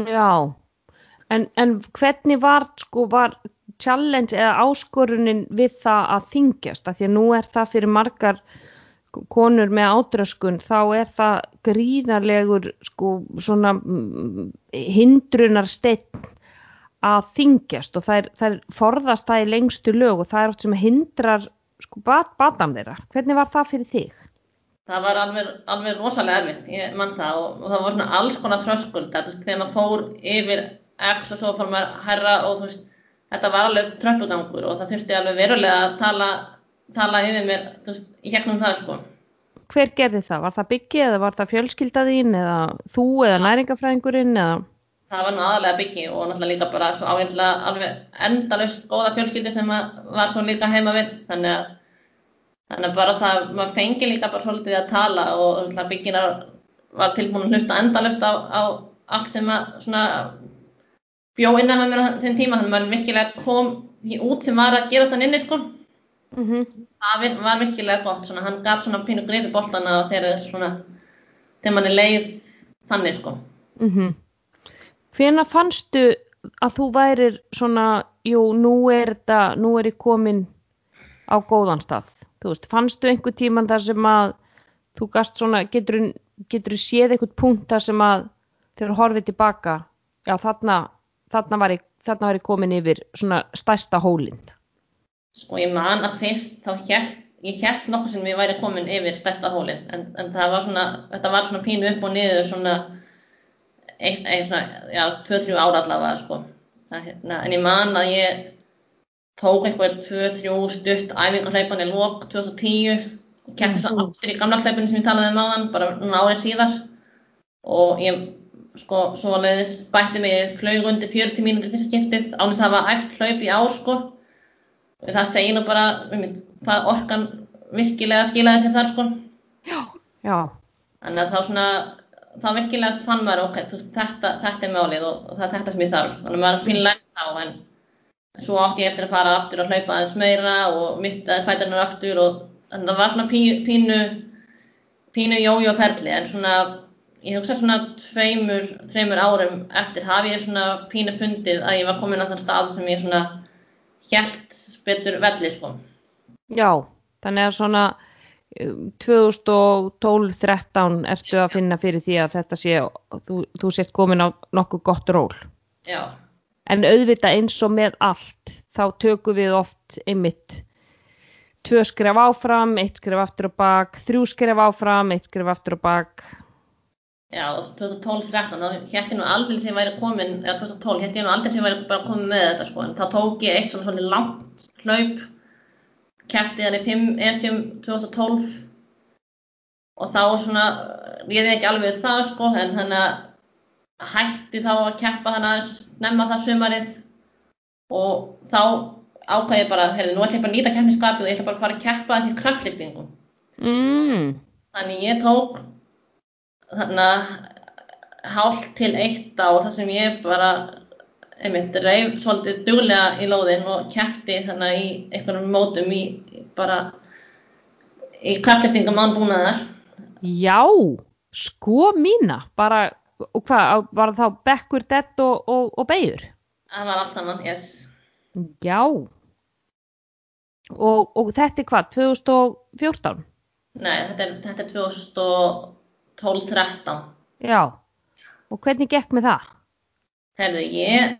já. En, en hvernig var, sko, var challenge eða áskorunin við það að þingjast? Af því að nú er það fyrir margar konur með ádröskun, þá er það gríðarlegur, sko, svona mm, hindrunar steinn að þingjast og það er, það er forðast það í lengstu lög og það er oft sem hindrar, sko, bat, batam þeirra. Hvernig var það fyrir þig? Það var alveg, alveg rosalega erfitt, ég mann það og, og það var svona alls konar þröskuld, þegar maður fór yfir X og svo fór maður herra og þú veist, þetta var alveg tröppugangur og það þurfti alveg verulega að tala, tala yfir mér, veist, í gegnum það sko. Hver gerði það? Var það byggi eða var það fjölskyldaðín eða þú eða næringafræðingurinn eða? Það var nú aðalega byggi og náttúrulega líka bara svo ágætlega alveg endalaust góða fjölskyldi sem var svo líka heima við, þannig að Þannig að bara það, maður fengi líka bara svolítið að tala og byggina var tilbúin að hlusta endalust á, á allt sem að svona bjó innan með mér á þeim tíma, þannig að maður virkilega kom því út sem var að gerast hann inni sko. Mm -hmm. Það var virkilega gott, svona, hann gaf svona pínu gripi bóltana og þegar svona, þegar mann er leið þannig sko. Mm -hmm. Hvena fannstu að þú værir svona, jú, nú er þetta, nú er ég komin á góðan stað, þú veist, fannstu einhver tíman þar sem að þú gast svona, getur þú séð einhvern punkt þar sem að þegar horfið tilbaka, já þarna, þarna var ég, þarna var ég komin yfir svona stærsta hólinn. Sko ég man að fyrst þá held, ég held nokkuð sem ég væri komin yfir stærsta hólinn en, en það var svona, þetta var svona pínu upp og niður svona, eitt, eitt svona, já, 2-3 ára allavega sko. Það, hérna, en ég man að ég tók eitthvað 2-3 stutt æfingarhleipan í lók 2010 og kemti svo Mhm. aftur í gamla hlaupinu sem ég talaði um áðan, bara núna árið síðar og ég sko svoleiðis bætti mig flög undir 40 mínútur fyrsta skiptið án þess að hafa æft hlaup í ár sko það segir nú bara um, hvað orkan virkilega skilaði sér þar sko. Já, þannig að þá svona þá virkilega fann maður ok, þú, þetta, þetta er málið og, og það er þetta sem ég þarf. Þannig að maður finn lært þá en svo átti ég eftir að fara aftur og hlaupa aðeins meira og mista aðeins fætarnar aftur og þannig að það var svona pí, pínu pínu jójóferli en svona ég hugsa svona tveimur, þreimur árum eftir hafi ég svona pínu fundið að ég var komin á þann stað sem ég svona hjælt betur velli sko. já, þannig að svona um, 2012-13 ertu að finna fyrir því að þetta sé, þú, þú sért komin á nokkuð gott ról. Já, En auðvitað eins og með allt, þá tökum við oft einmitt tvö skref áfram, eitt skref aftur á bak, þrjú skref áfram, eitt skref aftur á bak. já, 2012-13 þá held ég nú aldrei sem væri komin, eða 2012 held ég nú aldrei sem væri bara komin með þetta sko, en þá tók ég eitt svona svolítið langt hlaup, kefti hann í 5 ESjum 2012 og þá svona ég ekki alveg það sko, en hann að hætti þá að keppa hann aðeins nefna það sumarið. Og þá ákvað ég bara, heyrðu, nú ætla ég bara að nýta keppniskapið og ég ætla bara að fara að keppa þessi kraftliftingum. Mm, Þannig ég tók þannig að hálft til eitt á þar sem ég bara einmitt reif svolítið duglega í lóðin og keppti þannig í einhvernum mótum í bara í kraftliftingum án búnaðar. já, sko mína, bara, og hvað, var þá bekkur, dett og, og, og beigur? Það var allt saman, yes. Já. Og, og þetta er hvað, 2014? Nei, þetta er, þetta er 2012-13. Já. Og hvernig gekk með það? Herðu, ég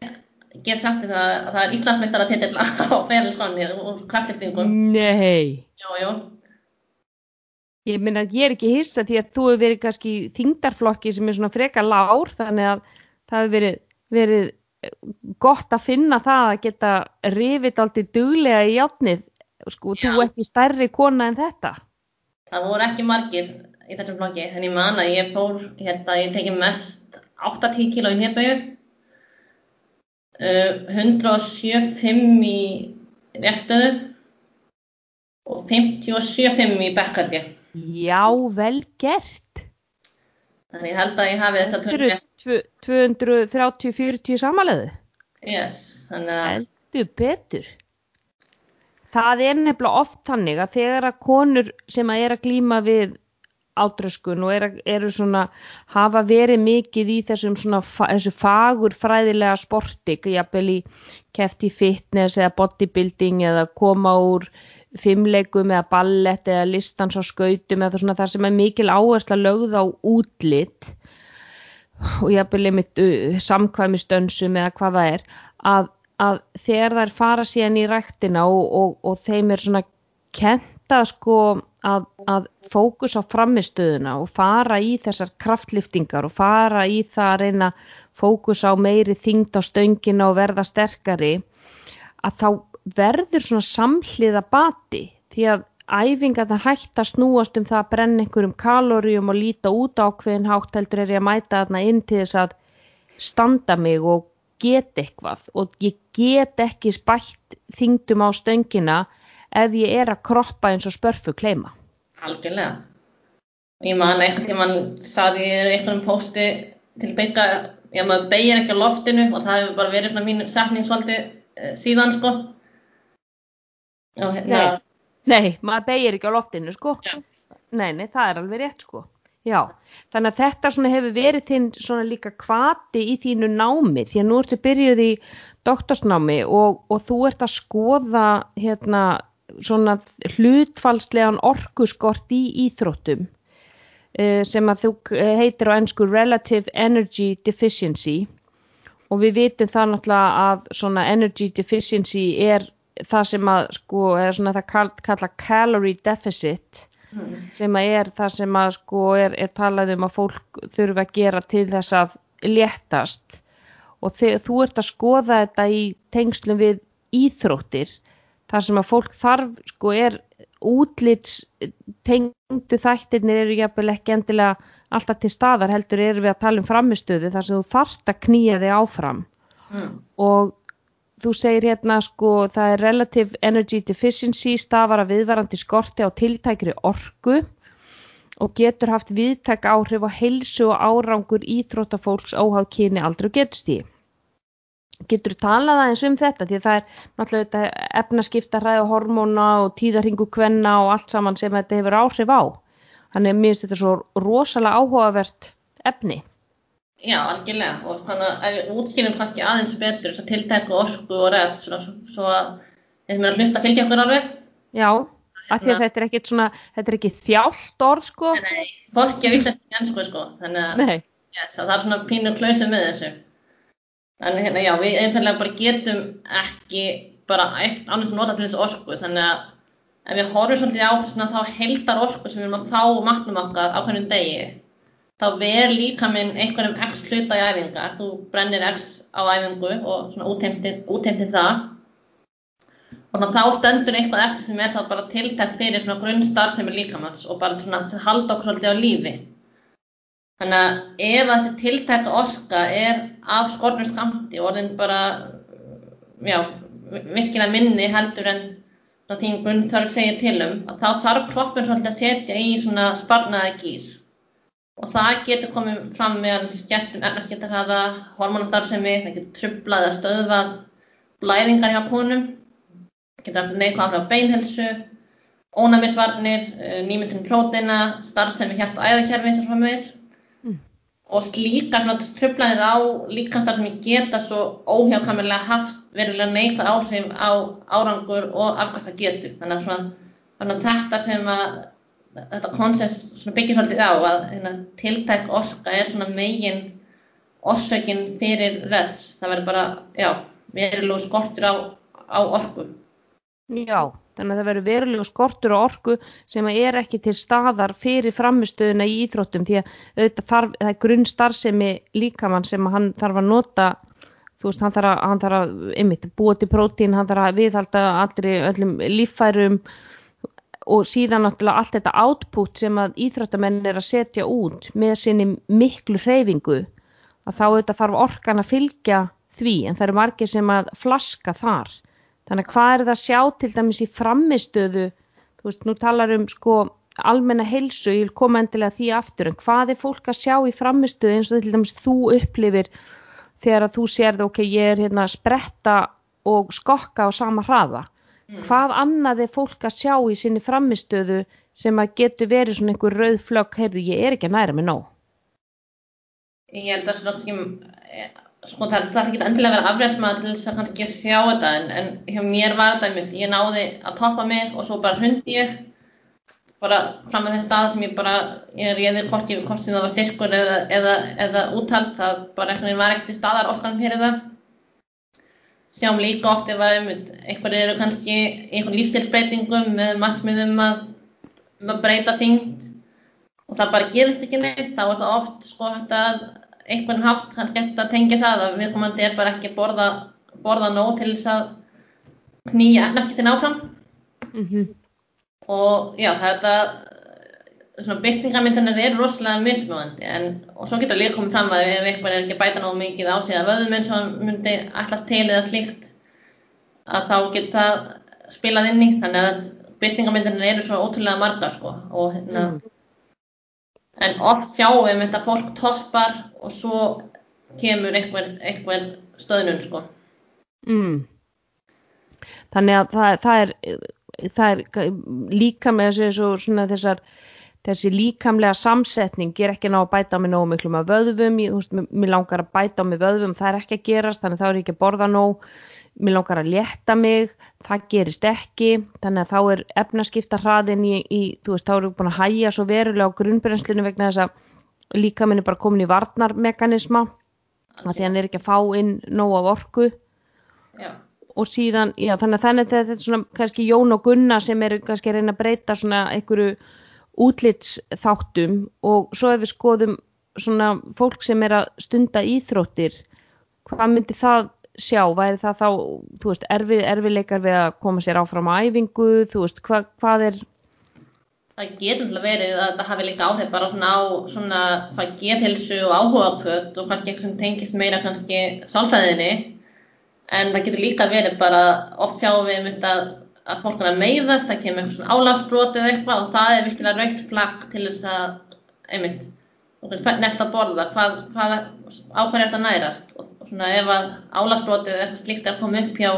get sagt það að það er Íslandsmeistara titill á ferilskonni úr kraftliftingum. Nei. Jú, jú. Ég meina, ég er ekki hissa því að þú hefur verið kannski þingdarflokki sem er svona freka lár, þannig að það hefur verið, verið gott að finna það að geta rifið aldrei duglega í játnið, sko, Já. þú ekki stærri kona en þetta. Það voru ekki margir í þessum flokki, ég man að ég fór, hérna, ég teki mest 80 kíló í nefnböju, uh, 175 í réttstöðu og 57,5 í bekkaldi. Já, vel gert. Þannig ég held að ég hafi þessa Þetta törni. eru 230-40 samanleðu. Yes, þannig að, Heldur betur. Það er nefnilega oft þannig að þegar að konur sem að er að glíma við átröskun og er, eru svona, hafa verið mikið í þessum svona, þessu fagur fræðilega sporti, jafnvel í kefti fitness eða bodybuilding eða koma úr fimmleikum eða ballett eða listans á skautum eða svona þar sem er mikil áhersla lögð á útlit og jafnvel einmitt uh, samkvæmistönsum eða hvað það er að, að þegar þær fara síðan í ræktina og, og, og þeim er svona kenta sko að, að fókus á framistöðuna og fara í þessar kraftliftingar og fara í það að reyna fókus á meiri þyngd á stöngina og verða sterkari að þá verður svona samhliða bati því að æfingar það hægt að snúast um það að brenna einhverjum kaloríum og líta út á ákveðin hátt heldur er ég að mæta þarna inn til þess að standa mig og geta eitthvað og ég get ekki spætt þingdum á stöngina ef ég er að kroppa eins og spörfu kleima. Algjörlega. Ég man eitthvað tímann saði ég í einhverjum pósti til byggja, já maður beigir ekki á loftinu og það hefur bara verið svona mín setning svolítið eh, síðan sko. Og hérna, Nei, nei, maður beigir ekki á loftinu sko. Já. Nei, nei, það er alveg rétt sko. Já, þannig að þetta svona hefur verið þinn svona líka kvati í þínu námi því að nú ertu byrjuð í doktorsnámi og, og þú ert að skoða hérna svona hlutfalslegan orkuskort í íþróttum eh, sem að þú eh, heitir á ennsku Relative Energy Deficiency. Og við vitum það náttúrulega að svona energy deficiency er það sem að sko, eða svona það kall, kalla calorie deficit mm, sem að er það sem að sko er, er talað um að fólk þurfi að gera til þess að léttast. Og þegar þú ert að skoða þetta í tengslum við íþróttir þar sem að fólk þarf sko er útlits tengdu þættirnir eru jafnvel ekki endilega alltaf til staðar heldur eru við að tala um framistöðu þar sem þú þarft að knýja þig áfram mm, og þú segir hérna sko það er relative energy deficiency stafar að viðvarandi skorti á tiltækri orku og getur haft viðtæk áhrif á heilsu og árangur íþróttafólks óháð kyni aldrei og getustíð. Getur talað aðeins um þetta því að það er náttúrulega þetta efnaskiptarræði hormóna og tíðarhingu kvenna og allt saman sem þetta hefur áhrif á. Þannig að mér finnst þetta svo rosalega áhugavert efni. já, algjörlega og svona útskýrum kannski aðeins betur þess að tiltæku orku og rætt svona svo, að þeir sem er að hlusta fylgja okkur alveg. Já, af því að þetta er ekkit svona, þetta er ekki þjált orð sko. Nei, fólki að vita ekki ennsku sko, þannig að yes, að það er svona pínu klausi með þessu. Þannig hérna, já, við einfallega bara getum ekki bara eitt annars nota til þessu orku, þannig að ef við horfum svolítið á svona þá heldar orku sem við erum að fá matnum okkar á hvernig degi, þá ver líka minn einhverjum x hluta í æfingar, þú brennir x á æfingu og svona útheimtir það. Og þá stendur eitthvað eftir sem er þá bara tiltækt fyrir svona grunnstarfsemi líkamanns og bara svona sem halda okkur svolítið á lífi. Þannig að ef þessi tiltækta orka er af skornum skamti og orðin bara, já, virkilega minni heldur en það þín grunnþörf segir til um, þá þarf kroppin svolítið að setja í svona sparnaða gýr. Og það getur komið fram með þessi skertum efnaskiptarhraða, hormonastarfsemi, það getur trublað eða stöðvað blæðingar hjá konum, getur haft neikvæð áhrif á beinhelsu, ónæmisvarnir, eh, nýmyndun próteina, starfsemi hjart- og æðakerfi sem framvegis. Og slíkar svona trublanir á líkamsstarfsemi geta svo óhjákvæmilega haft verulega neikvæð áhrif á árangur og afkasta getu. Þannig að, svona, að þetta sem að þetta koncept byggir svolítið á að hérna, tiltæk orka er svona megin orsökin fyrir reds. Það verður bara, já, verilegu skortur á, á orku. Já, þannig að það verður verulega skortur og orku sem er ekki til staðar fyrir framistöðuna í íþróttum því að þarf, það er grunnstarfsemi líkamann sem hann þarf að nota þú veist, hann þarf að, hann þarf að einmitt, búa til prótín, hann þarf að viðhalda allri öllum líffærum og síðan náttúrulega allt þetta output sem að íþróttamenn er að setja út með sinni miklu hreyfingu að þá auðvitað þarf orkan að fylgja því en það eru margir sem að flaska þar Þannig að hvað er það að sjá til dæmis í framistöðu, þú veist, nú talar um sko almenna heilsu, ég vil koma endilega því aftur, en hvað er fólk að sjá í framistöðu eins og til dæmis þú upplifir þegar að þú sérðu, ok, ég er hérna að spretta og skokka á sama hraða. Hvað annað er fólk að sjá í sinni framistöðu sem að getur verið svona einhver rauð flögg, heyrðu, ég er ekki að næra mig nóg. Ég held að svona sko það þarf ekki endilega að vera afræðsmaður til þess að kannski sjá þetta en, en hjá mér var þetta einmitt, ég náði að toppa mig og svo bara hrundi ég bara fram með þess stað sem ég bara, ég réði hvort ég hvort sem það var styrkur eða, eða, eða úthald, það bara einhvern veginn var ekkert í staðar orkan fyrir það. Sjáum líka oft ef að einhver eru kannski einhvern lífstilsbreytingum með markmiðum að, um að breyta þyngd og það bara gerist ekki neitt, þá er það oft sko hægt að einhvern hátt kannski eftir að tengja það að viðkomandi er bara ekki borða, borða nóg til þess að knýja efnarskiptin áfram Mm -hmm. og já það er þetta svona byrtingamyndanir eru rosalega mismöðandi en og svo getur líka komið fram að ef einhver er ekki að bæta nógu mikið á sig að vöðum eins og myndi allast til eða slíkt að þá getur það spilað inn í þannig að byrtingamyndirinn eru svo ótrúlega marga sko og hérna Mm. En oft sjáum við þetta fólk toppar og svo kemur einhver, einhver stöðnun sko. Mm. Þannig að það, það er, það er líka með þessi, svo, svona þessar, þessi líkamlega samsetning ger ekki ná að bæta á mig nógu miklu með vöðvum, ég, veist, mér- langar að bæta á mig vöðvum, það er ekki að gerast, þannig þá er ég ekki að borða nóg, mér langar að létta mig, það gerist ekki, þannig að þá er efnaskipta hraðin í, í, þú veist, þá við búin að hæja svo verulega á grunnbrennslinu vegna þess að líkaminn er bara komin í varnarmekanisma, að því hann er ekki að fá inn nóg af orku. Já, og síðan, já þannig að þannig að þetta er svona kannski Jón og Gunna sem eru kannski að reyna að breyta svona einhverju útlitsþáttum. Og svo ef við skoðum svona fólk sem er að stunda íþróttir, hvað myndi það sjá, væri það þá þú veist, erfi, erfileikar við að koma sér áfram á æfingu, þú veist, hva, hvað er það getur náttúrulega verið að þetta hafi líka áhrif bara svona á svona hvað geðhilsu og áhugaföt og kannski eitthvað sem tengist meira kannski sálfræðinni. En það getur líka verið bara oft sjáum við einmitt að, að fólk er að meiðast, það kemur eitthvað svona álagsbrot eða eitthvað og það er virkilega raukt flagg til þess að einmitt, hvernig ert að borða, hvað, hvað á hverju ert að nærast? Og svona ef að álagsbrotið eða eitthvað slíkt er að koma upp hjá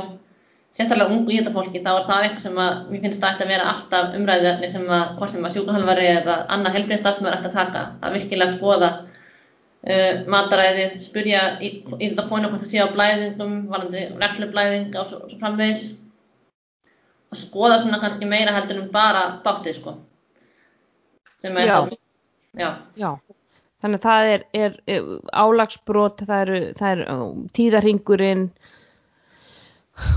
sérstaklega ungu íðafólki þá er það eitthvað sem að mér finnst að vera alltaf umræðuefni sem að hvort sem að sjúkahalvari eða annað helbriðstarfsmöður ætti að taka að virkilega skoða uh, mataræðið, spurja í, í þetta konu hvort það sé á blæðingum varandi reglublæðing og svo, svo framvegis. Og skoða svona kannski meira heldur en bara báttið sko. Sem er Já. þá já, Já, þannig að það er, er, er álagsbrot, það eru, það er uh, tíðarhingurinn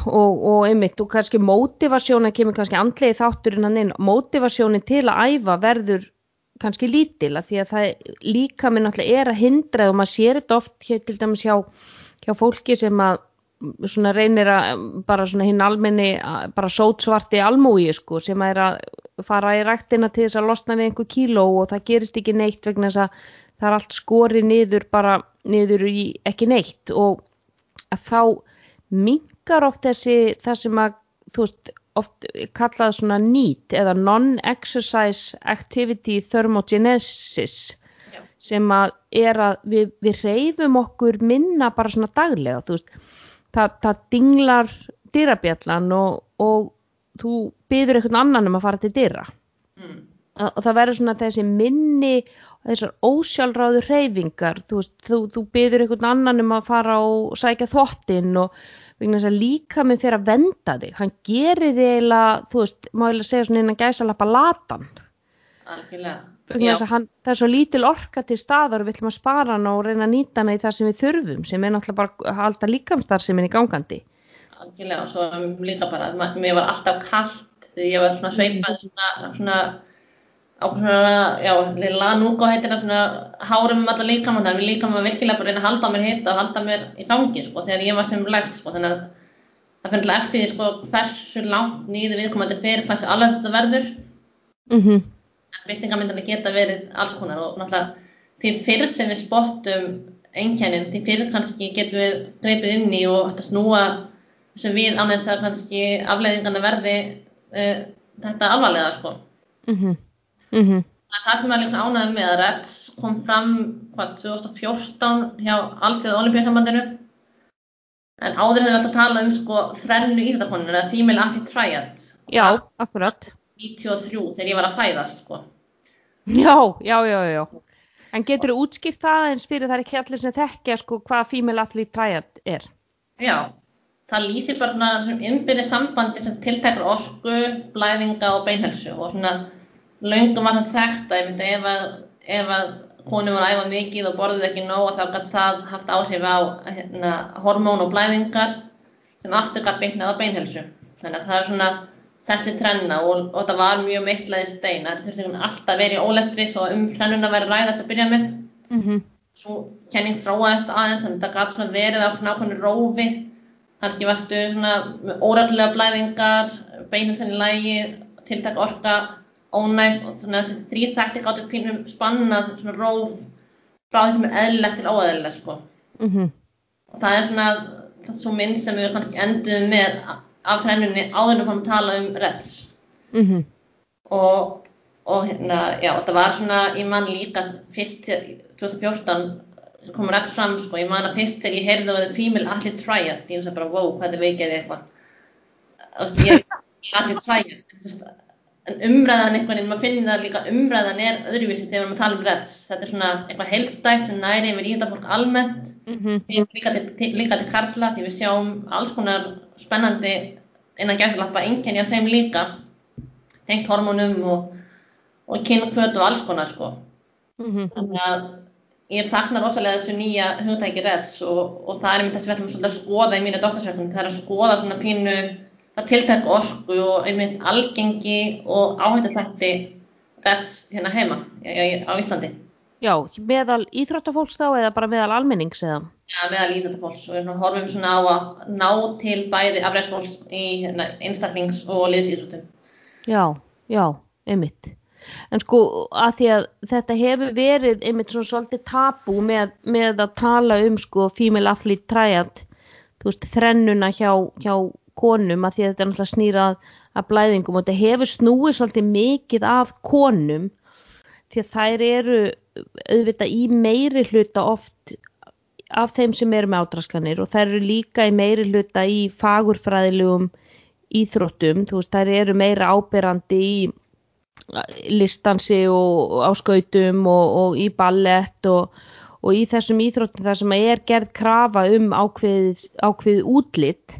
og, og einmitt og kannski mótivasjónin kemur kannski andlegi þátturinn hann inn, mótivasjónin til að æfa verður kannski lítil að því að það líka minn náttúrulega er að hindra og maður sér þetta oft hér til dæmis hjá, hjá fólki sem að svona reynir að bara svona hinn almenni að- bara sótsvarti almúi sko sem er að fara í ræktina til þess að losna við einhver kíló og það gerist ekki neitt vegna þess að það er allt skori niður bara niður í ekki neitt og að þá minkar oft þessi það sem að þú veist oft kallað svona NEAT eða Non-Exercise Activity Thermogenesis Já. sem að er að við, við reyfum okkur minna bara svona daglega veist, það, það dinglar dyrabjallan og, og þú byður einhvern annan um að fara til dyra. Mm, og það verður svona þessi minni þessar ósjálfráðu hreyfingar. Þú, veist, þú, þú byður einhvern annan um að fara og sækja þvottin og líka minn fyrir að venda þig. Hann gerir þig eiginlega þú veist, má eiginlega segja svona innan gæsa lappa latan hann, það er svo lítil orka til staðar og við ætlum að spara hann og reyna að nýta hann í það sem við þurfum sem er náttúrulega bara að halda líkamstar sem er í gangandi. Algjörlega og svo líka bara mér var alltaf kallt ég var svona sveipað svona, svona á svona, já, lilla núka heitir það svona hárum um alla líkamann þannig að líkamann virkilega bara reyna að halda á mér hitt og halda mér í gangi sko þegar ég var sem lægst sko þannig að það fyrir alltaf eftir því sko hversu langt nýði viðkomandi fyrir hversu alveg þetta verður mm byrtingamyndana geta verið alls konar og náttúrulega því fyrir sem við spottum einkennin, því fyrir kannski getum við greipið inn í og hægt að snúa sem við án þess að kannski afleiðingarna verði uh, þetta alvarlega sko. -hmm. Mm -hmm. Það sem er líka ánægð með að REDS kom fram hvað 2014 hjá Alþjóða Olimpíasambandinu en áður hefur við alltaf talað um sko þrennu íþjóttakonur eða female athlete triad já, akkurat 93 þegar ég var að fæðast sko. Já, já, já, já. En getur þú útskýrt það eins fyrir það er ekki allir sem þekkja sko hvað female athlete triad er? Já, það lýsir bara svona sem innbyrði sambandi sem tiltekar orku, blæðinga og beinhelsu og svona löngum var það þekkt að einmitt ef að, ef að konu var að æfa mikið og borðið ekki nóg þá gæti það haft áhrif á hérna, hormón og blæðingar sem aftur gæti beintnað á beinhelsu. Þannig að það er svona þessi trenna og, og það var mjög miklaði stein. Það þurfti alltaf verið í ólestri svo um trennuna verið ræðast að byrja með Mm -hmm. svo kenning þróaðist aðeins en þetta gaf svona verið á nákvæmni rófi kannski varstu svona óreglulega blæðingar beinilsen í lægi, tiltak orka ónæg og svona þessi þrý þætti gáttu pínum spannað svona róf frá því sem er eðlilegt til óeðlilegt sko Mm -hmm. og það er svona það er svo mynd sem við kannski enduðum með af þrennunni áður fórum að tala um Reds mhm, og, og hérna, já, þetta var svona, ég man líka fyrst til 2014 kom Reds fram, sko, ég man að fyrst þegar ég heyrði að það female athlete triad, ég veist bara, wow, hvað þetta veikjaði eitthvað. Þú veist, ég er athlete triad, en, umræðan einhvern veginn, maður finnir það líka, umræðan er öðruvísi þegar að tala um Reds. Þetta er svona eitthvað heilstætt sem næri yfir íþjóðafólk almennt, mhm, líka til, líka til karla, því við sjáum alls konar spennandi innan gæsalappa einkenni af þeim líka, tengt hormónum og, og kynkvöt og alls konar, sko. mhm, Þannig að ég fagnar rosalega þessu nýja hugtæki REDS og, og það er einmitt þess að við ætlum svolítið að skoða í mínu doktorsverkefni, það er að skoða svona pínu það tiltæk orku og einmitt algengi og áhættu þætti REDS hérna heima á, Íslandi. já, meðal íþróttafólks þá eða bara meðal almennings eða? Ja, meðal íþjóta fólks og við horfum svona á að ná til bæði afræðsfólks í hérna, einstaklings- og liðsýþróttum. Já, já, einmitt. En sko að því að þetta hefur verið einmitt svona svolítið tabú með, með að tala um sko female athlete triad, þú veist, þrennuna hjá, hjá konum að því að þetta er náttúrulega snýrað að blæðingum og þetta hefur snúið svolítið mikið af konum því að þær eru auðvitað í meiri hluta oft af þeim sem eru með ádraskanir og þær eru líka í meiri hluta í fagurfræðilegum íþróttum, þú veist, þær eru meira áberandi í listansi og, og á skautum og, og í ballett og, og í þessum íþróttum þar sem er gerð krafa um ákveðið, ákveðið útlitt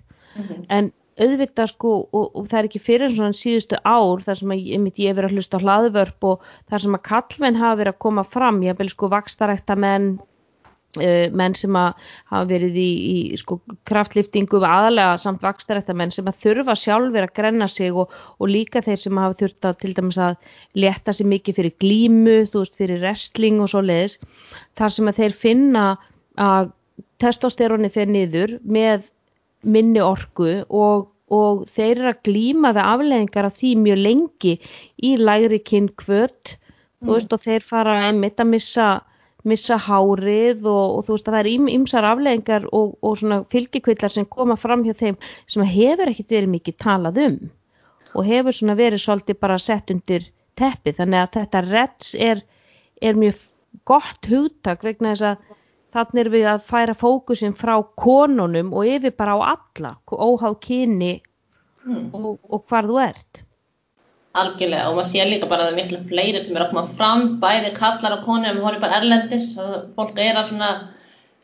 en auðvitað sko og, og það er ekki fyrir svona síðustu ár þar sem að ég, einmitt, ég verið að hlusta hlaðvörp og þar sem að kallmenn hafa verið að koma fram, ég hef vel sko vakstarækta menn uh, menn sem að hafa verið í, í sko kraftliftingu aðalega samt vakstarækta menn sem að þurfa sjálfur að grenna sig og, og líka þeir sem hafa þurft að til dæmis að leta sig mikið fyrir glímu, þú veist fyrir wrestling og svo leiðis, þar sem að þeir finna að testosteroni fer niður með minni orku og, og þeir eru að glíma við afleðingar af því mjög lengi í lægri kynnkvöt þú veist og þeir fara einmitt að missa, missa hárið og, og þú veist að það er ymsar afleðingar og, og svona fylgikvillar sem koma fram hjá þeim sem hefur ekkit verið mikið talað um og hefur svona verið svolítið bara sett undir teppi. Þannig að þetta reds er, er mjög gott hugtak vegna þess að þannig er við að færa fókusin frá konunum og yfir bara á alla, óháð kyni Mm. og, og hvar þú ert. Algjörlega og maður sé líka bara að það er miklu fleiri sem er að koma fram, bæði kallar og konur en við horfum bara erlendis fólk er að svona,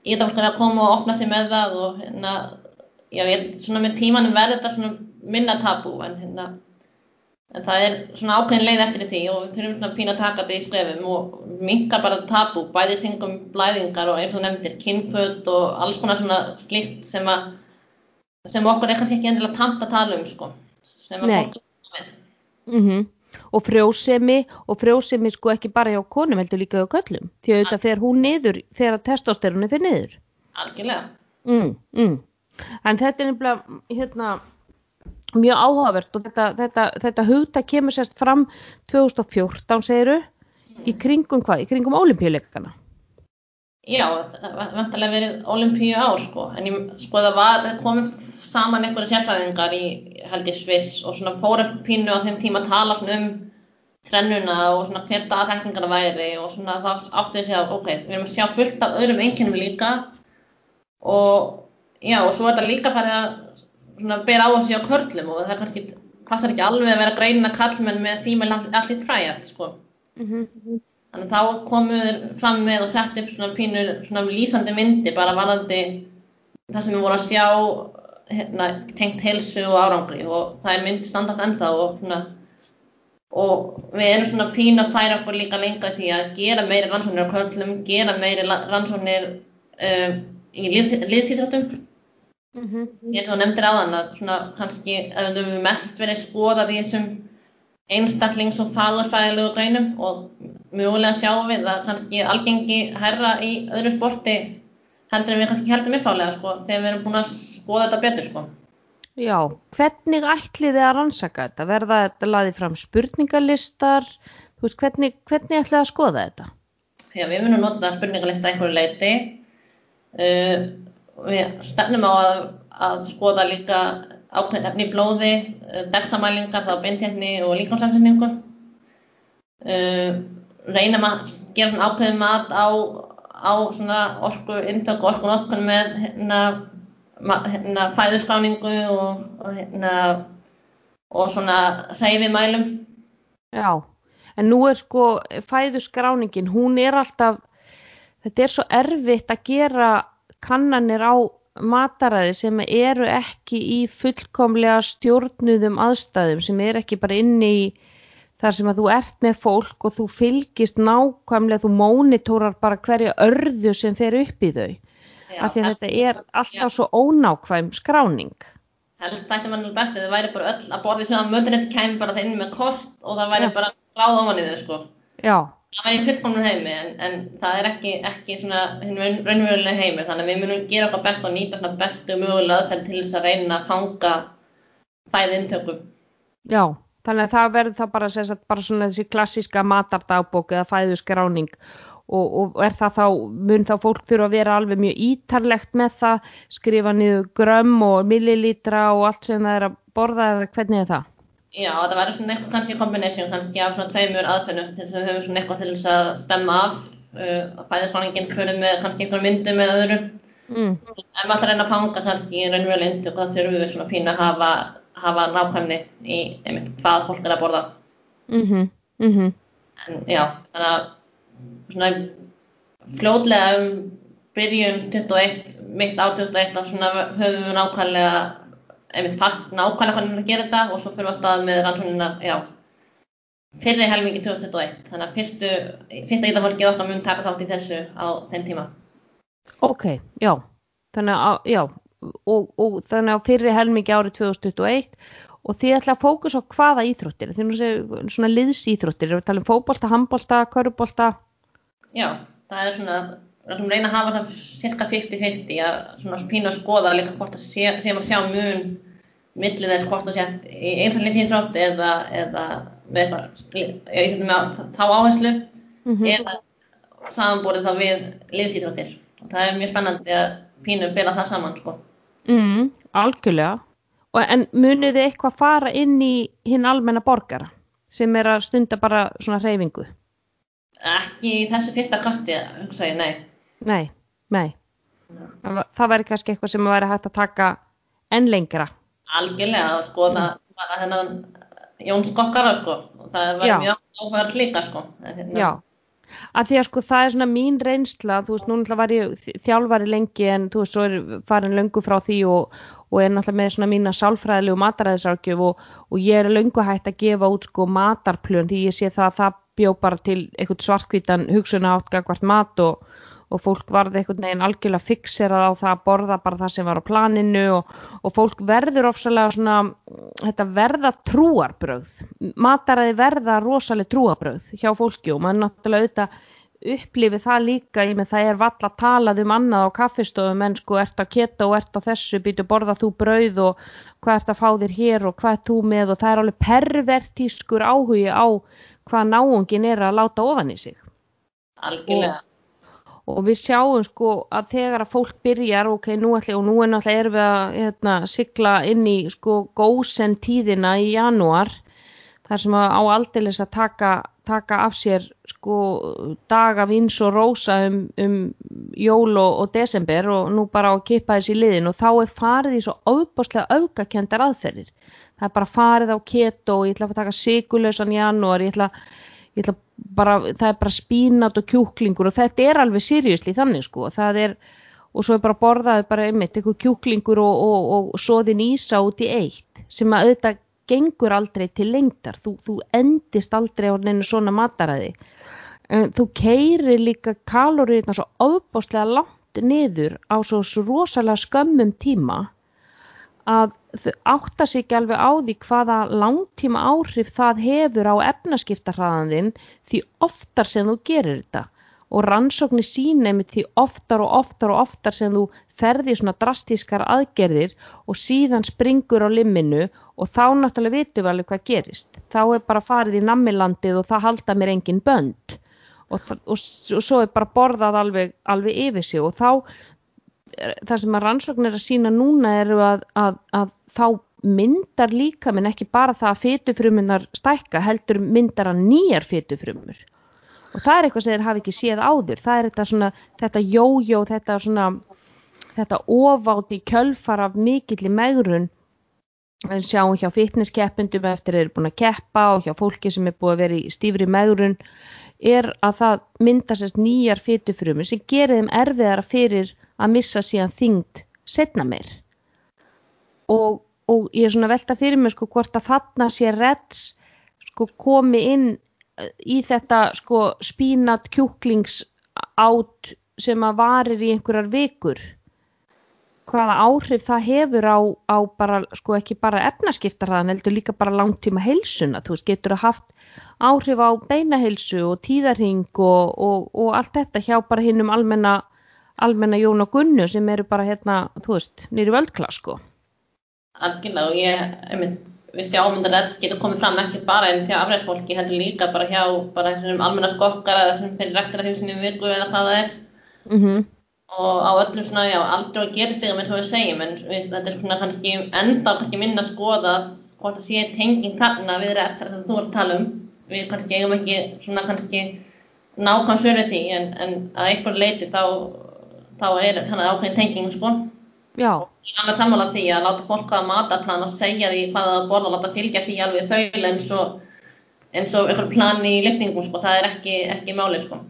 ég er að koma og opna sig með það og hérna, já, ég, svona með tímanum verður þetta svona minna tabú en hérna, en það er svona ákveðin leið eftir því og við þurfum svona pína að taka þetta í skrefum og minka bara tabú, bæði kringum blæðingar og eins og nefndir kynpöt og alls konar svona slíkt sem að, sem okkur er kannski ekki endilega tamt að tala um, sko, sem að fólk er með. Mm Og frjósemi, og frjósemi sko ekki bara hjá konum heldur líka hjá köllum, því að auðvitað fer hún niður þegar testosteroni fer niður. Algjörlega. Mm, mm. En þetta er nefnilega hérna, mjög áhugavert og þetta, þetta, þetta hugta kemur sérst fram 2014 segiru, í kringum hvað, í kringum olimpíuleikana. Já, það var vantarlega verið olimpíu ár sko, en ég, sko það var, það komið saman einhverja sérfræðingar í, held ég, Sviss og svona fóru pínu á þeim tíma að tala svona um trennuna og svona hver staðþekkingarna væri og svona þá áttu þessi að, ok, við erum að sjá fullt af öðrum einkennum líka og já, og svo er þetta líka farið að svona bera á þessi á körlum og það kannski passar ekki alveg að vera greina kallmenn með með allir fræjart, sko. Mm -hmm. Þannig að þá komu þeir fram með og sett upp svona pínu svona lýsandi myndi bara varðandi það sem við vorum að sjá hérna, tengt heilsu og árangri og það er mynd standast ennþá og svona og við erum svona pínu að færa okkur líka lengra því að gera meiri rannsóknir á körlum, gera meiri rannsóknir um, í liðsýþróttum Mm -hmm. ég þú nefndir áðan að svona kannski ef við höfum mest verið skoðað í þessum einstaklings- og fagurfræðilegu greinum og mjögulega sjáum við að kannski algengi herra í öðru sporti heldur en við kannski heldum uppálega sko þegar við erum búin að skoða þetta betur sko. Já, hvernig ætlið þið að rannsaka þetta? Verða þetta laðið fram spurningalistar? Þú veist, hvernig, hvernig ætlið að skoða þetta? Já, við munum nota spurningalista einhverju leiti. Uh, við stefnum á að, að skoða líka ákveðin efni í blóði, uh, dexamælingar, þá beintekni og líkamsafsendingun. Uh, reynum að gera ákveðin mat á, á orku indök og orku notkun með hérna, hérna fæðuskráningu og, og hérna og svona hreyfimælum. Já, en nú er sko fæðusgráningin, hún er alltaf, þetta er svo erfitt að gera kannanir á mataræði sem eru ekki í fullkomlega stjórnuðum aðstæðum, sem er ekki bara inni í þar sem að þú ert með fólk og þú fylgist nákvæmlega, þú mónitórar bara hverja örðu sem fer upp í þau, Já, af því að þetta er alltaf svo ónákvæm skráning. helst þætti mann alveg best ef þið væri bara öll að borði sem að mötunetti kæmi bara það inn með kort og það væri Já. bara skráð ofan í þau sko. Já, Það væri fullkomnum heimi en, en það er ekki, ekki svona raunverulega heimi þannig að við munum gera okkar best og nýta svona bestu mögulega aðferð til þess að reyna að fanga fæði inntökum. Já, þannig að það verður það bara, sagt, bara svona þessi klassíska matardagbók eða fæðuskráning og, og er það þá, mun þá fólk þurfa að vera alveg mjög ítarlegt með það, skrifa niður grömm og millilítra og allt sem það er að borða eða hvernig er það? Já, það væri svona eitthvað kannski kombination kannski af svona tveimur aðferðum til þess að við höfum svona eitthvað til þess að stemma af uh, fæðismáningin fyrir með kannski einhverjum myndum eða öðru. Mm. Ef maður ætlar að reyna að fanga kannski í raunverulega inntöku þá þurfum við svona pínu að hafa, hafa nákvæmni í einmitt, hvað fólk er að borða. Mm -hmm. En já, þannig að svona fljótlega um byrjun 21, mitt á 21 þá svona höfum við nákvæmlega einmitt fast nákvæmlega hvernig að gera þetta og svo fyrir við að stað með rannsóknina, já, fyrri helmingi 2021. Þannig að fyrstu, fyrsta getafólkið okkar mun taka þátt í þessu á þenn tíma. Ok, já, þannig að, já, og, og þannig að fyrri helmingi árið 2021 og þið ætla að fókus á hvaða íþróttir, þið nú segir svona liðsíþróttir, erum við að tala um fótbolta, handbolta, körfubolta, Já, það er svona, við ætlum að reyna að hafa það cirka 50-50 að svona pínu að skoða líka hvort það sé, séum að sjá mun milli þess hvort það sért í einsalins íþrótt eða, eða eitthvað, ég íþróttum með þá áherslu Mhm. eða samanborið þá við liðsíþróttir og það er mjög spennandi að pínu byrja það saman sko. Mm, algjörlega. Og, en munið þið eitthvað fara inn í hinn almenna borgara sem er að stunda bara svona hreyfingu? Ekki í þessu fyrsta kasti, hugsa ég, nei. Nei, nei. Það, va- það væri kannski eitthvað sem væri hægt að taka enn lengra. Algjörlega að skoða bara þennan Jón Skokkara sko og það var Já. mjög áhugaður líka sko. Hérna, Já. Að því að sko það er svona mín reynsla, þú veist, núna var ég þjálfari lengi en þú veist, svo er farin löngu frá því og, og er náttúrulega með svona mína sálfræðilegu mataræðisrákjöf og, og ég er löngu hægt að gefa út sko matarplön því ég sé það að það bjó bara til eitthvað svarkvítan hugsunahátt gagvart mat og, og fólk varði einhvern veginn algjörlega fixerað á það að borða bara það sem var á planinu og, og fólk verður ofsalega svona, þetta verða trúarbrögð, mataræði verða rosaleg trúarbrögð hjá fólki og maður náttúrulega auðvitað upplifi það líka, ég með það er valla talað um annað á kaffistofum en sko ert á keto og ert á þessu, býtu borða þú brauð og hvað ert að fá þér hér og hvað ert þú með? Og það er alveg pervertískur áhugi á hvað náungin er að láta ofan í sig. Algjörlega. Og við sjáum sko að þegar að fólk byrjar ok, nú ætla og nú er náttúrulega erum við að hérna, sigla inn í sko gósen tíðina í janúar þar sem að á aldeilis að taka, taka af sér sko daga vins og rósa um, um jól og, og desember og nú bara á að kippa þessi liðin. Og þá er farið í svo ofbáslega öfgakendar aðferðir. Það er bara farið á keto ég ætla að taka sigulösan janúar, ég ætla ætla bara, það er bara spínat og kjúklingur og þetta er alveg seriously þannig sko, er og svo er bara borðaði bara einmitt eitthvað kjúklingur og, og, og soðin ísa út í eitt sem að auðvitað gengur aldrei til lengdar, þú, þú endist aldrei á neinu svona mataræði. En þú keirir líka kaloríuna svo ofbáslega langt niður á svo rosalega skömmum tíma að þau átta sig ekki alveg á því hvaða langtíma áhrif það hefur á efnaskiptarhraðanðinn því oftar sem þú gerir þetta og rannsóknir sína einmitt því oftar og oftar og oftar sem þú ferði svona drastískar aðgerðir og síðan springur á limminu og þá náttúrulega vitum við alveg hvað gerist. Þá er bara farið í nammilandið og það halda mér engin bönd og, þa- og, og svo er bara borðað alveg, alveg yfir sig og þá það sem að rannsóknir að sína núna eru að, að, að þá myndar líka minn ekki bara það að fytufrumunar stækka heldur myndar hann nýjar fytufrumur og það er eitthvað sem þeir hafi ekki séð áður. Það er þetta svona, þetta jójó þetta svona, þetta ofátt í kjölfar af mikill í megrun. Við sjáum hjá fitnesskeppendum eftir þeir eru búin að keppa og hjá fólki sem er búin að vera í stífri megrun er að það myndar sérst nýjar fytufrumur sem gerir þeim erfiðara fyrir að missa síðan þyngd setna meir. Og, og ég er svona að velta fyrir mig sko hvort að þarna sé reds sko komi inn eh, í þetta sko spínat kjúklings átt sem að varir í einhverjar vikur. Hvaða áhrif það hefur á, á bara, sko ekki bara efnaskiptarðan, heldur líka bara langtíma heilsuna, þú veist, getur það haft áhrif á beinaheilsu og tíðarhing og, og, og allt þetta hjá bara hinnum almenna, almenna Jón og Gunnu sem eru bara hérna, þú veist, nýri völdkla, sko. Algjörlega og ég, einmitt, við sjáum að þetta getur komið fram ekki bara einmitt hjá afræðsfólki, heldur líka bara hjá bara þessum almenna skokkar eða sem fyrir rektur að því sinni viku eða hvað það er. Mm -hmm og á öllum svona, já, aldrei að gera stegum eins og við segjum, en við, þetta er svona kannski enda kannski minna að skoða hvort það sé tenging þarna við rétt sem þú ert að tala um, við kannski eigum ekki svona kannski nákvæm svörið því, en, en að einhver leiti þá, þá er þannig ákveðin tenging, sko. Já. Og ég er alveg sammála því að láta fólk hafa matarplan og segja því hvað það borða og láta fylgja því alveg þaul eins og eins og einhver plan í liftingum, sko, það er ekki, ekki máli, sko.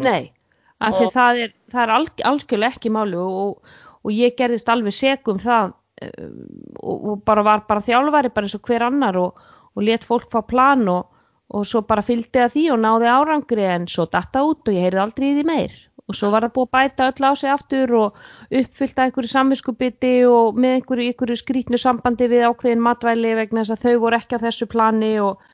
Nei af því það er, það er alg, algjörlega ekki máli og, og ég gerðist alveg segum það um, og, og bara var bara þjálfari bara eins og hver annar og, og let fólk fá plan og svo bara fylgdi það því og náði árangri en svo datta út og ég heyrði aldrei í því meir og svo var það búið að bæta öll á sig aftur og uppfylta einhverju samvinskupiti og með einhverju, einhverju skrítnu sambandi við ákveðin matvæli vegna þess að þau voru ekki á þessu plani og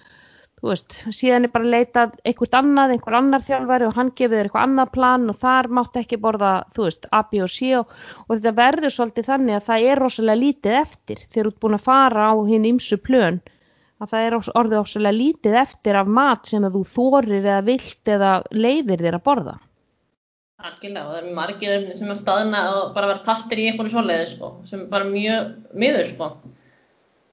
þú veist, síðan er bara leitað einhvert annað, einhver annar þjálfari og hann gefið þér eitthvað annað plan og þar mátt ekki borða, þú veist, A, B og C og, og þetta verður svolítið þannig að það er rosalega lítið eftir þegar þú ert búin að fara á hinn ymsu plön að það er orðið rosalega lítið eftir af mat sem þú þorir eða vilt eða leifir þér að borða. Algjörlega og það er margir sem að staðna og bara vera pastir í einhvern svoleiði sko, sem bara mjög miður sko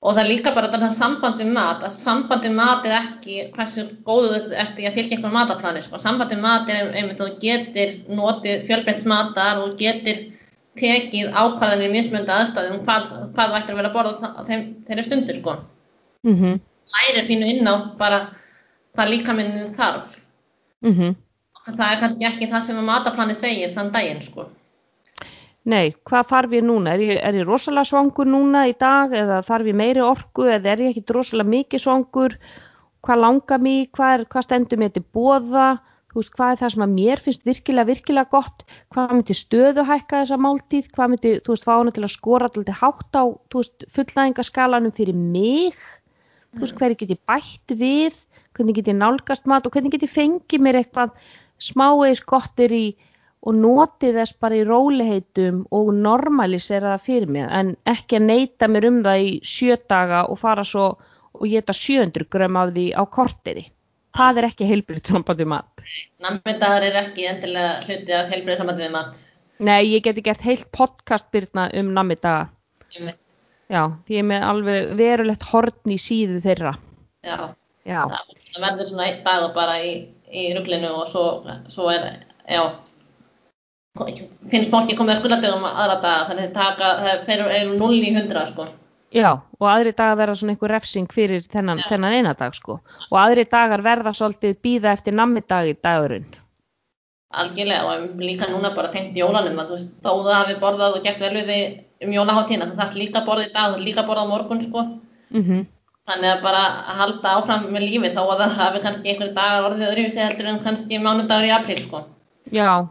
og það er líka bara þetta sambandi mat að sambandi mat er ekki hversu góðu þetta ert í að fylgja einhvern mataplani sko. sambandi mat er einmitt að þú getur notið fjölbreyts matar og getur tekið ákvarðanir í mismönda aðstæðum um hvað, hvað þú ættir að vera að borða þeim, þeirri stundir sko. Mm -hmm. Lærir pínu inn á bara hvað líka minnin þarf. Mm -hmm. Það er kannski ekki það sem að mataplani segir þann daginn sko. Nei, hvað þarf ég núna? Er ég, er ég rosalega svangur núna í dag eða þarf ég meiri orku eða er ég ekki rosalega mikið svangur? Hvað langar mér? Hvað, hvað stendur mér til bóða? Þú veist, hvað er það sem að mér finnst virkilega, virkilega gott? Hvað myndi stöðuhækka þessa máltíð? Hvað myndi, þú veist, fá hana til að skora alltaf hátt á, þú veist, fullnæðingaskalanum fyrir mig? Mm. Þú veist, hverju get ég bætt við? Hvernig get ég nálgast mat og hvernig get ég fengið mér eitthvað smáeis gottir í og noti þess bara í róliheitum og normalisera það fyrir mig en ekki að neyta mér um það í sjö daga og fara svo og geta 700 grömm af því á korteri. Það er ekki heilbrið sambandið mat. Nammidagar er ekki endilega hluti af heilbrið sambandið mat. Nei, ég geti gert heilt podcastbyrna um nammidaga. Já, því ég með alveg verulegt hortn í síðu þeirra. Já, já. það verður svona eitt dag bara í, í rugglinu og svo, svo er, já, finnst fólki komið að skuldadögum aðra daga þannig að taka, það fer um 0 í 100 sko. Já og aðri dagar verða svona einhver refsing fyrir þennan, þennan eina dag sko og aðri dagar verða svolítið býða eftir nammidag í dagurinn. Algjörlega og líka núna bara tengt jólanum að þú veist þó það hafi borðað og gert vel við þig um jólaháttína þú þarf líka borðið í dag, þarf líka borðað morgun sko. Mm -hmm. Þannig að bara að halda áfram með lífi þó að það hafi kannski einhverju dagar orðið öðruvísi heldur en kannski mánudagur í apríl sko. Já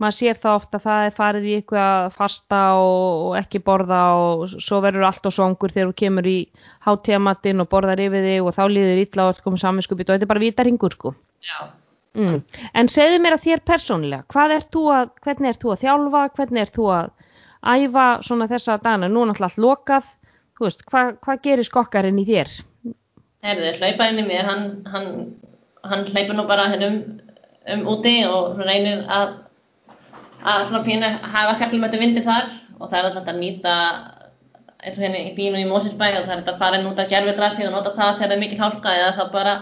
maður sér það ofta að það er farið í eitthvað að fasta og, og ekki borða og svo verður allt á songur þegar þú kemur í hátíðamattin og borðar yfir þig og þá líður illa og allt komið saminskupið og þetta er bara vita ringur sko. Mm. En segðu mér að þér persónlega, er að, hvernig er þú að þjálfa, hvernig er þú að æfa svona þessa dana, nú er náttúrulega allt lokað, þú veist, hvað hva gerir skokkarinn í þér? Herðu, hlauparinn í mér, hann, hann, hann hlaupar nú bara hennum um úti og reynir að að svona pínu hafa sérklum þetta vindi þar og það er alltaf að nýta eins og hérna í bínu í Mósinsbæ og það er þetta að fara inn út af gerfigrasið og nota það þegar það er mikil hálka eða þá bara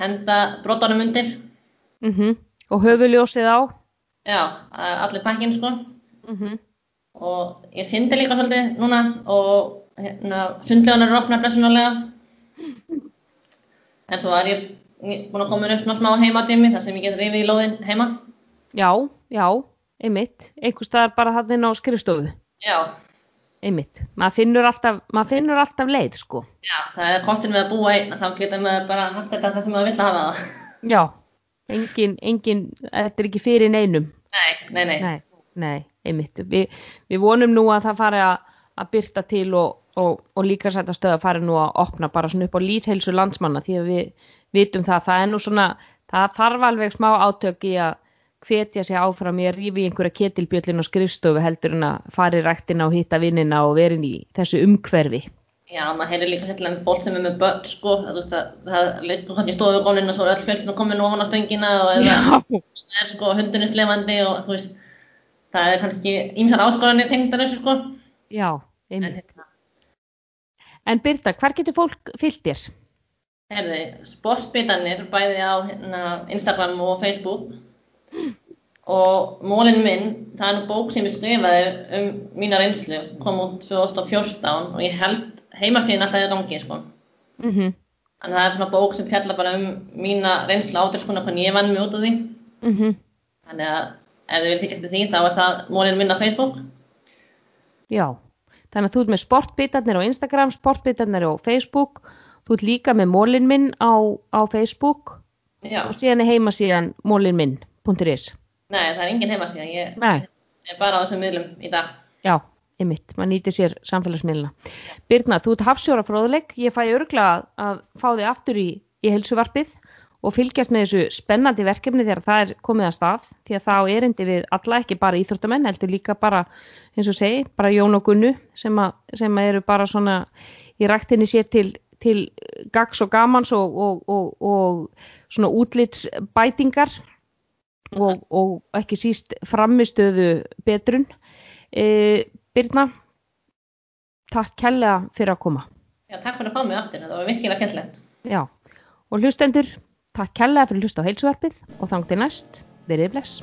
henda brotunum undir. Mm Og höfuljósið á? Já, að- allir pakkin sko. Mm Og ég syndi líka svolítið núna og hérna, sundlegan er opnar blessunarlega. En svo er ég, búin að koma með svona smá heimadými þar sem ég get rifið í lóðin heima. Já, já, einmitt. Einhver staðar bara hann inn á skrifstofu. Já, Einmitt. Maður finnur alltaf, maður finnur alltaf leið, sko. já, það er kostin með að búa einn, þá getur maður bara haft þetta þar sem maður vill hafa það. Já. Engin, engin, þetta er ekki fyrir neinum. Nei, nei, nei. Nei, nei, einmitt. Vi, við vonum nú að það fari að, að byrta til og, og, og líka stöð að fari nú að opna bara svona upp á líðheilsu landsmanna því að við vitum það, það er nú svona, það þarf alveg smá átök í að hvetja sig áfram í að rífi einhverja ketilbjöllin og skrifstofu heldur en að fari ræktina og hitta vinnina og verin í þessu umhverfi. Já, maður heyrir líka sérlega um fólk sem er með börn, sko, það, það, það liggur kannski stofugólinn og svo er öll fjölsinn komin ofan á stöngina og eða er sko hundurinn slefandi og þú veist, það er kannski ímsan áskoranir tengdar þessu, sko. já, einmitt. hérna, En Birta, hvar getur fólk fyllt þér? heyrðu, sportbitanir bæði á hérna, Instagram og Facebook og mólinn minn, það er bók sem ég skrifaði um mína reynslu, kom út 2014 og ég held heimasíðin alltaf í gangi, sko. Mm Þannig að það er svona bók sem fjallar bara um mína reynslu ádelskuna, hvernig ég vann mig út af því. -hmm. Þannig að ef þið vil fylgjast með því, þá er það mólinn minn á Facebook. Já, þannig að þú ert með sportbitarnir á Instagram, sportbitarnir á Facebook, þú ert líka með mólin minn á, á Facebook Já, og síðan er heimasíðan mólinminn.is. nei, það er engin heimasíða, ég Nei, er bara á þessum miðlum í dag. já, einmitt, maður nýtir sér samfélagsmiðluna. Birna, þú ert hafsjóra fróðuleik, ég fæ örgla að fá þig aftur í, í heilsuvarpið og fylgjast með þessu spennandi verkefni þegar það er komið að stað, því að það á erindi við alla, ekki bara íþróttamenn, heldur líka bara, eins og segi, bara Jón og Gunnu sem, að, sem að eru bara svona í ræktinni sér til, til gags og gamans og, og, og, og svona útlitsbætingar og, og ekki síst framistöðu betrun. E, Birna, takk kærlega fyrir að koma. Já, takk fyrir að fá mig aftur, þetta var virkilega skemmtilegt. Já, og hlustendur, takk kærlega fyrir að hlusta á heilsuvarpið og þangti næst, verið bless.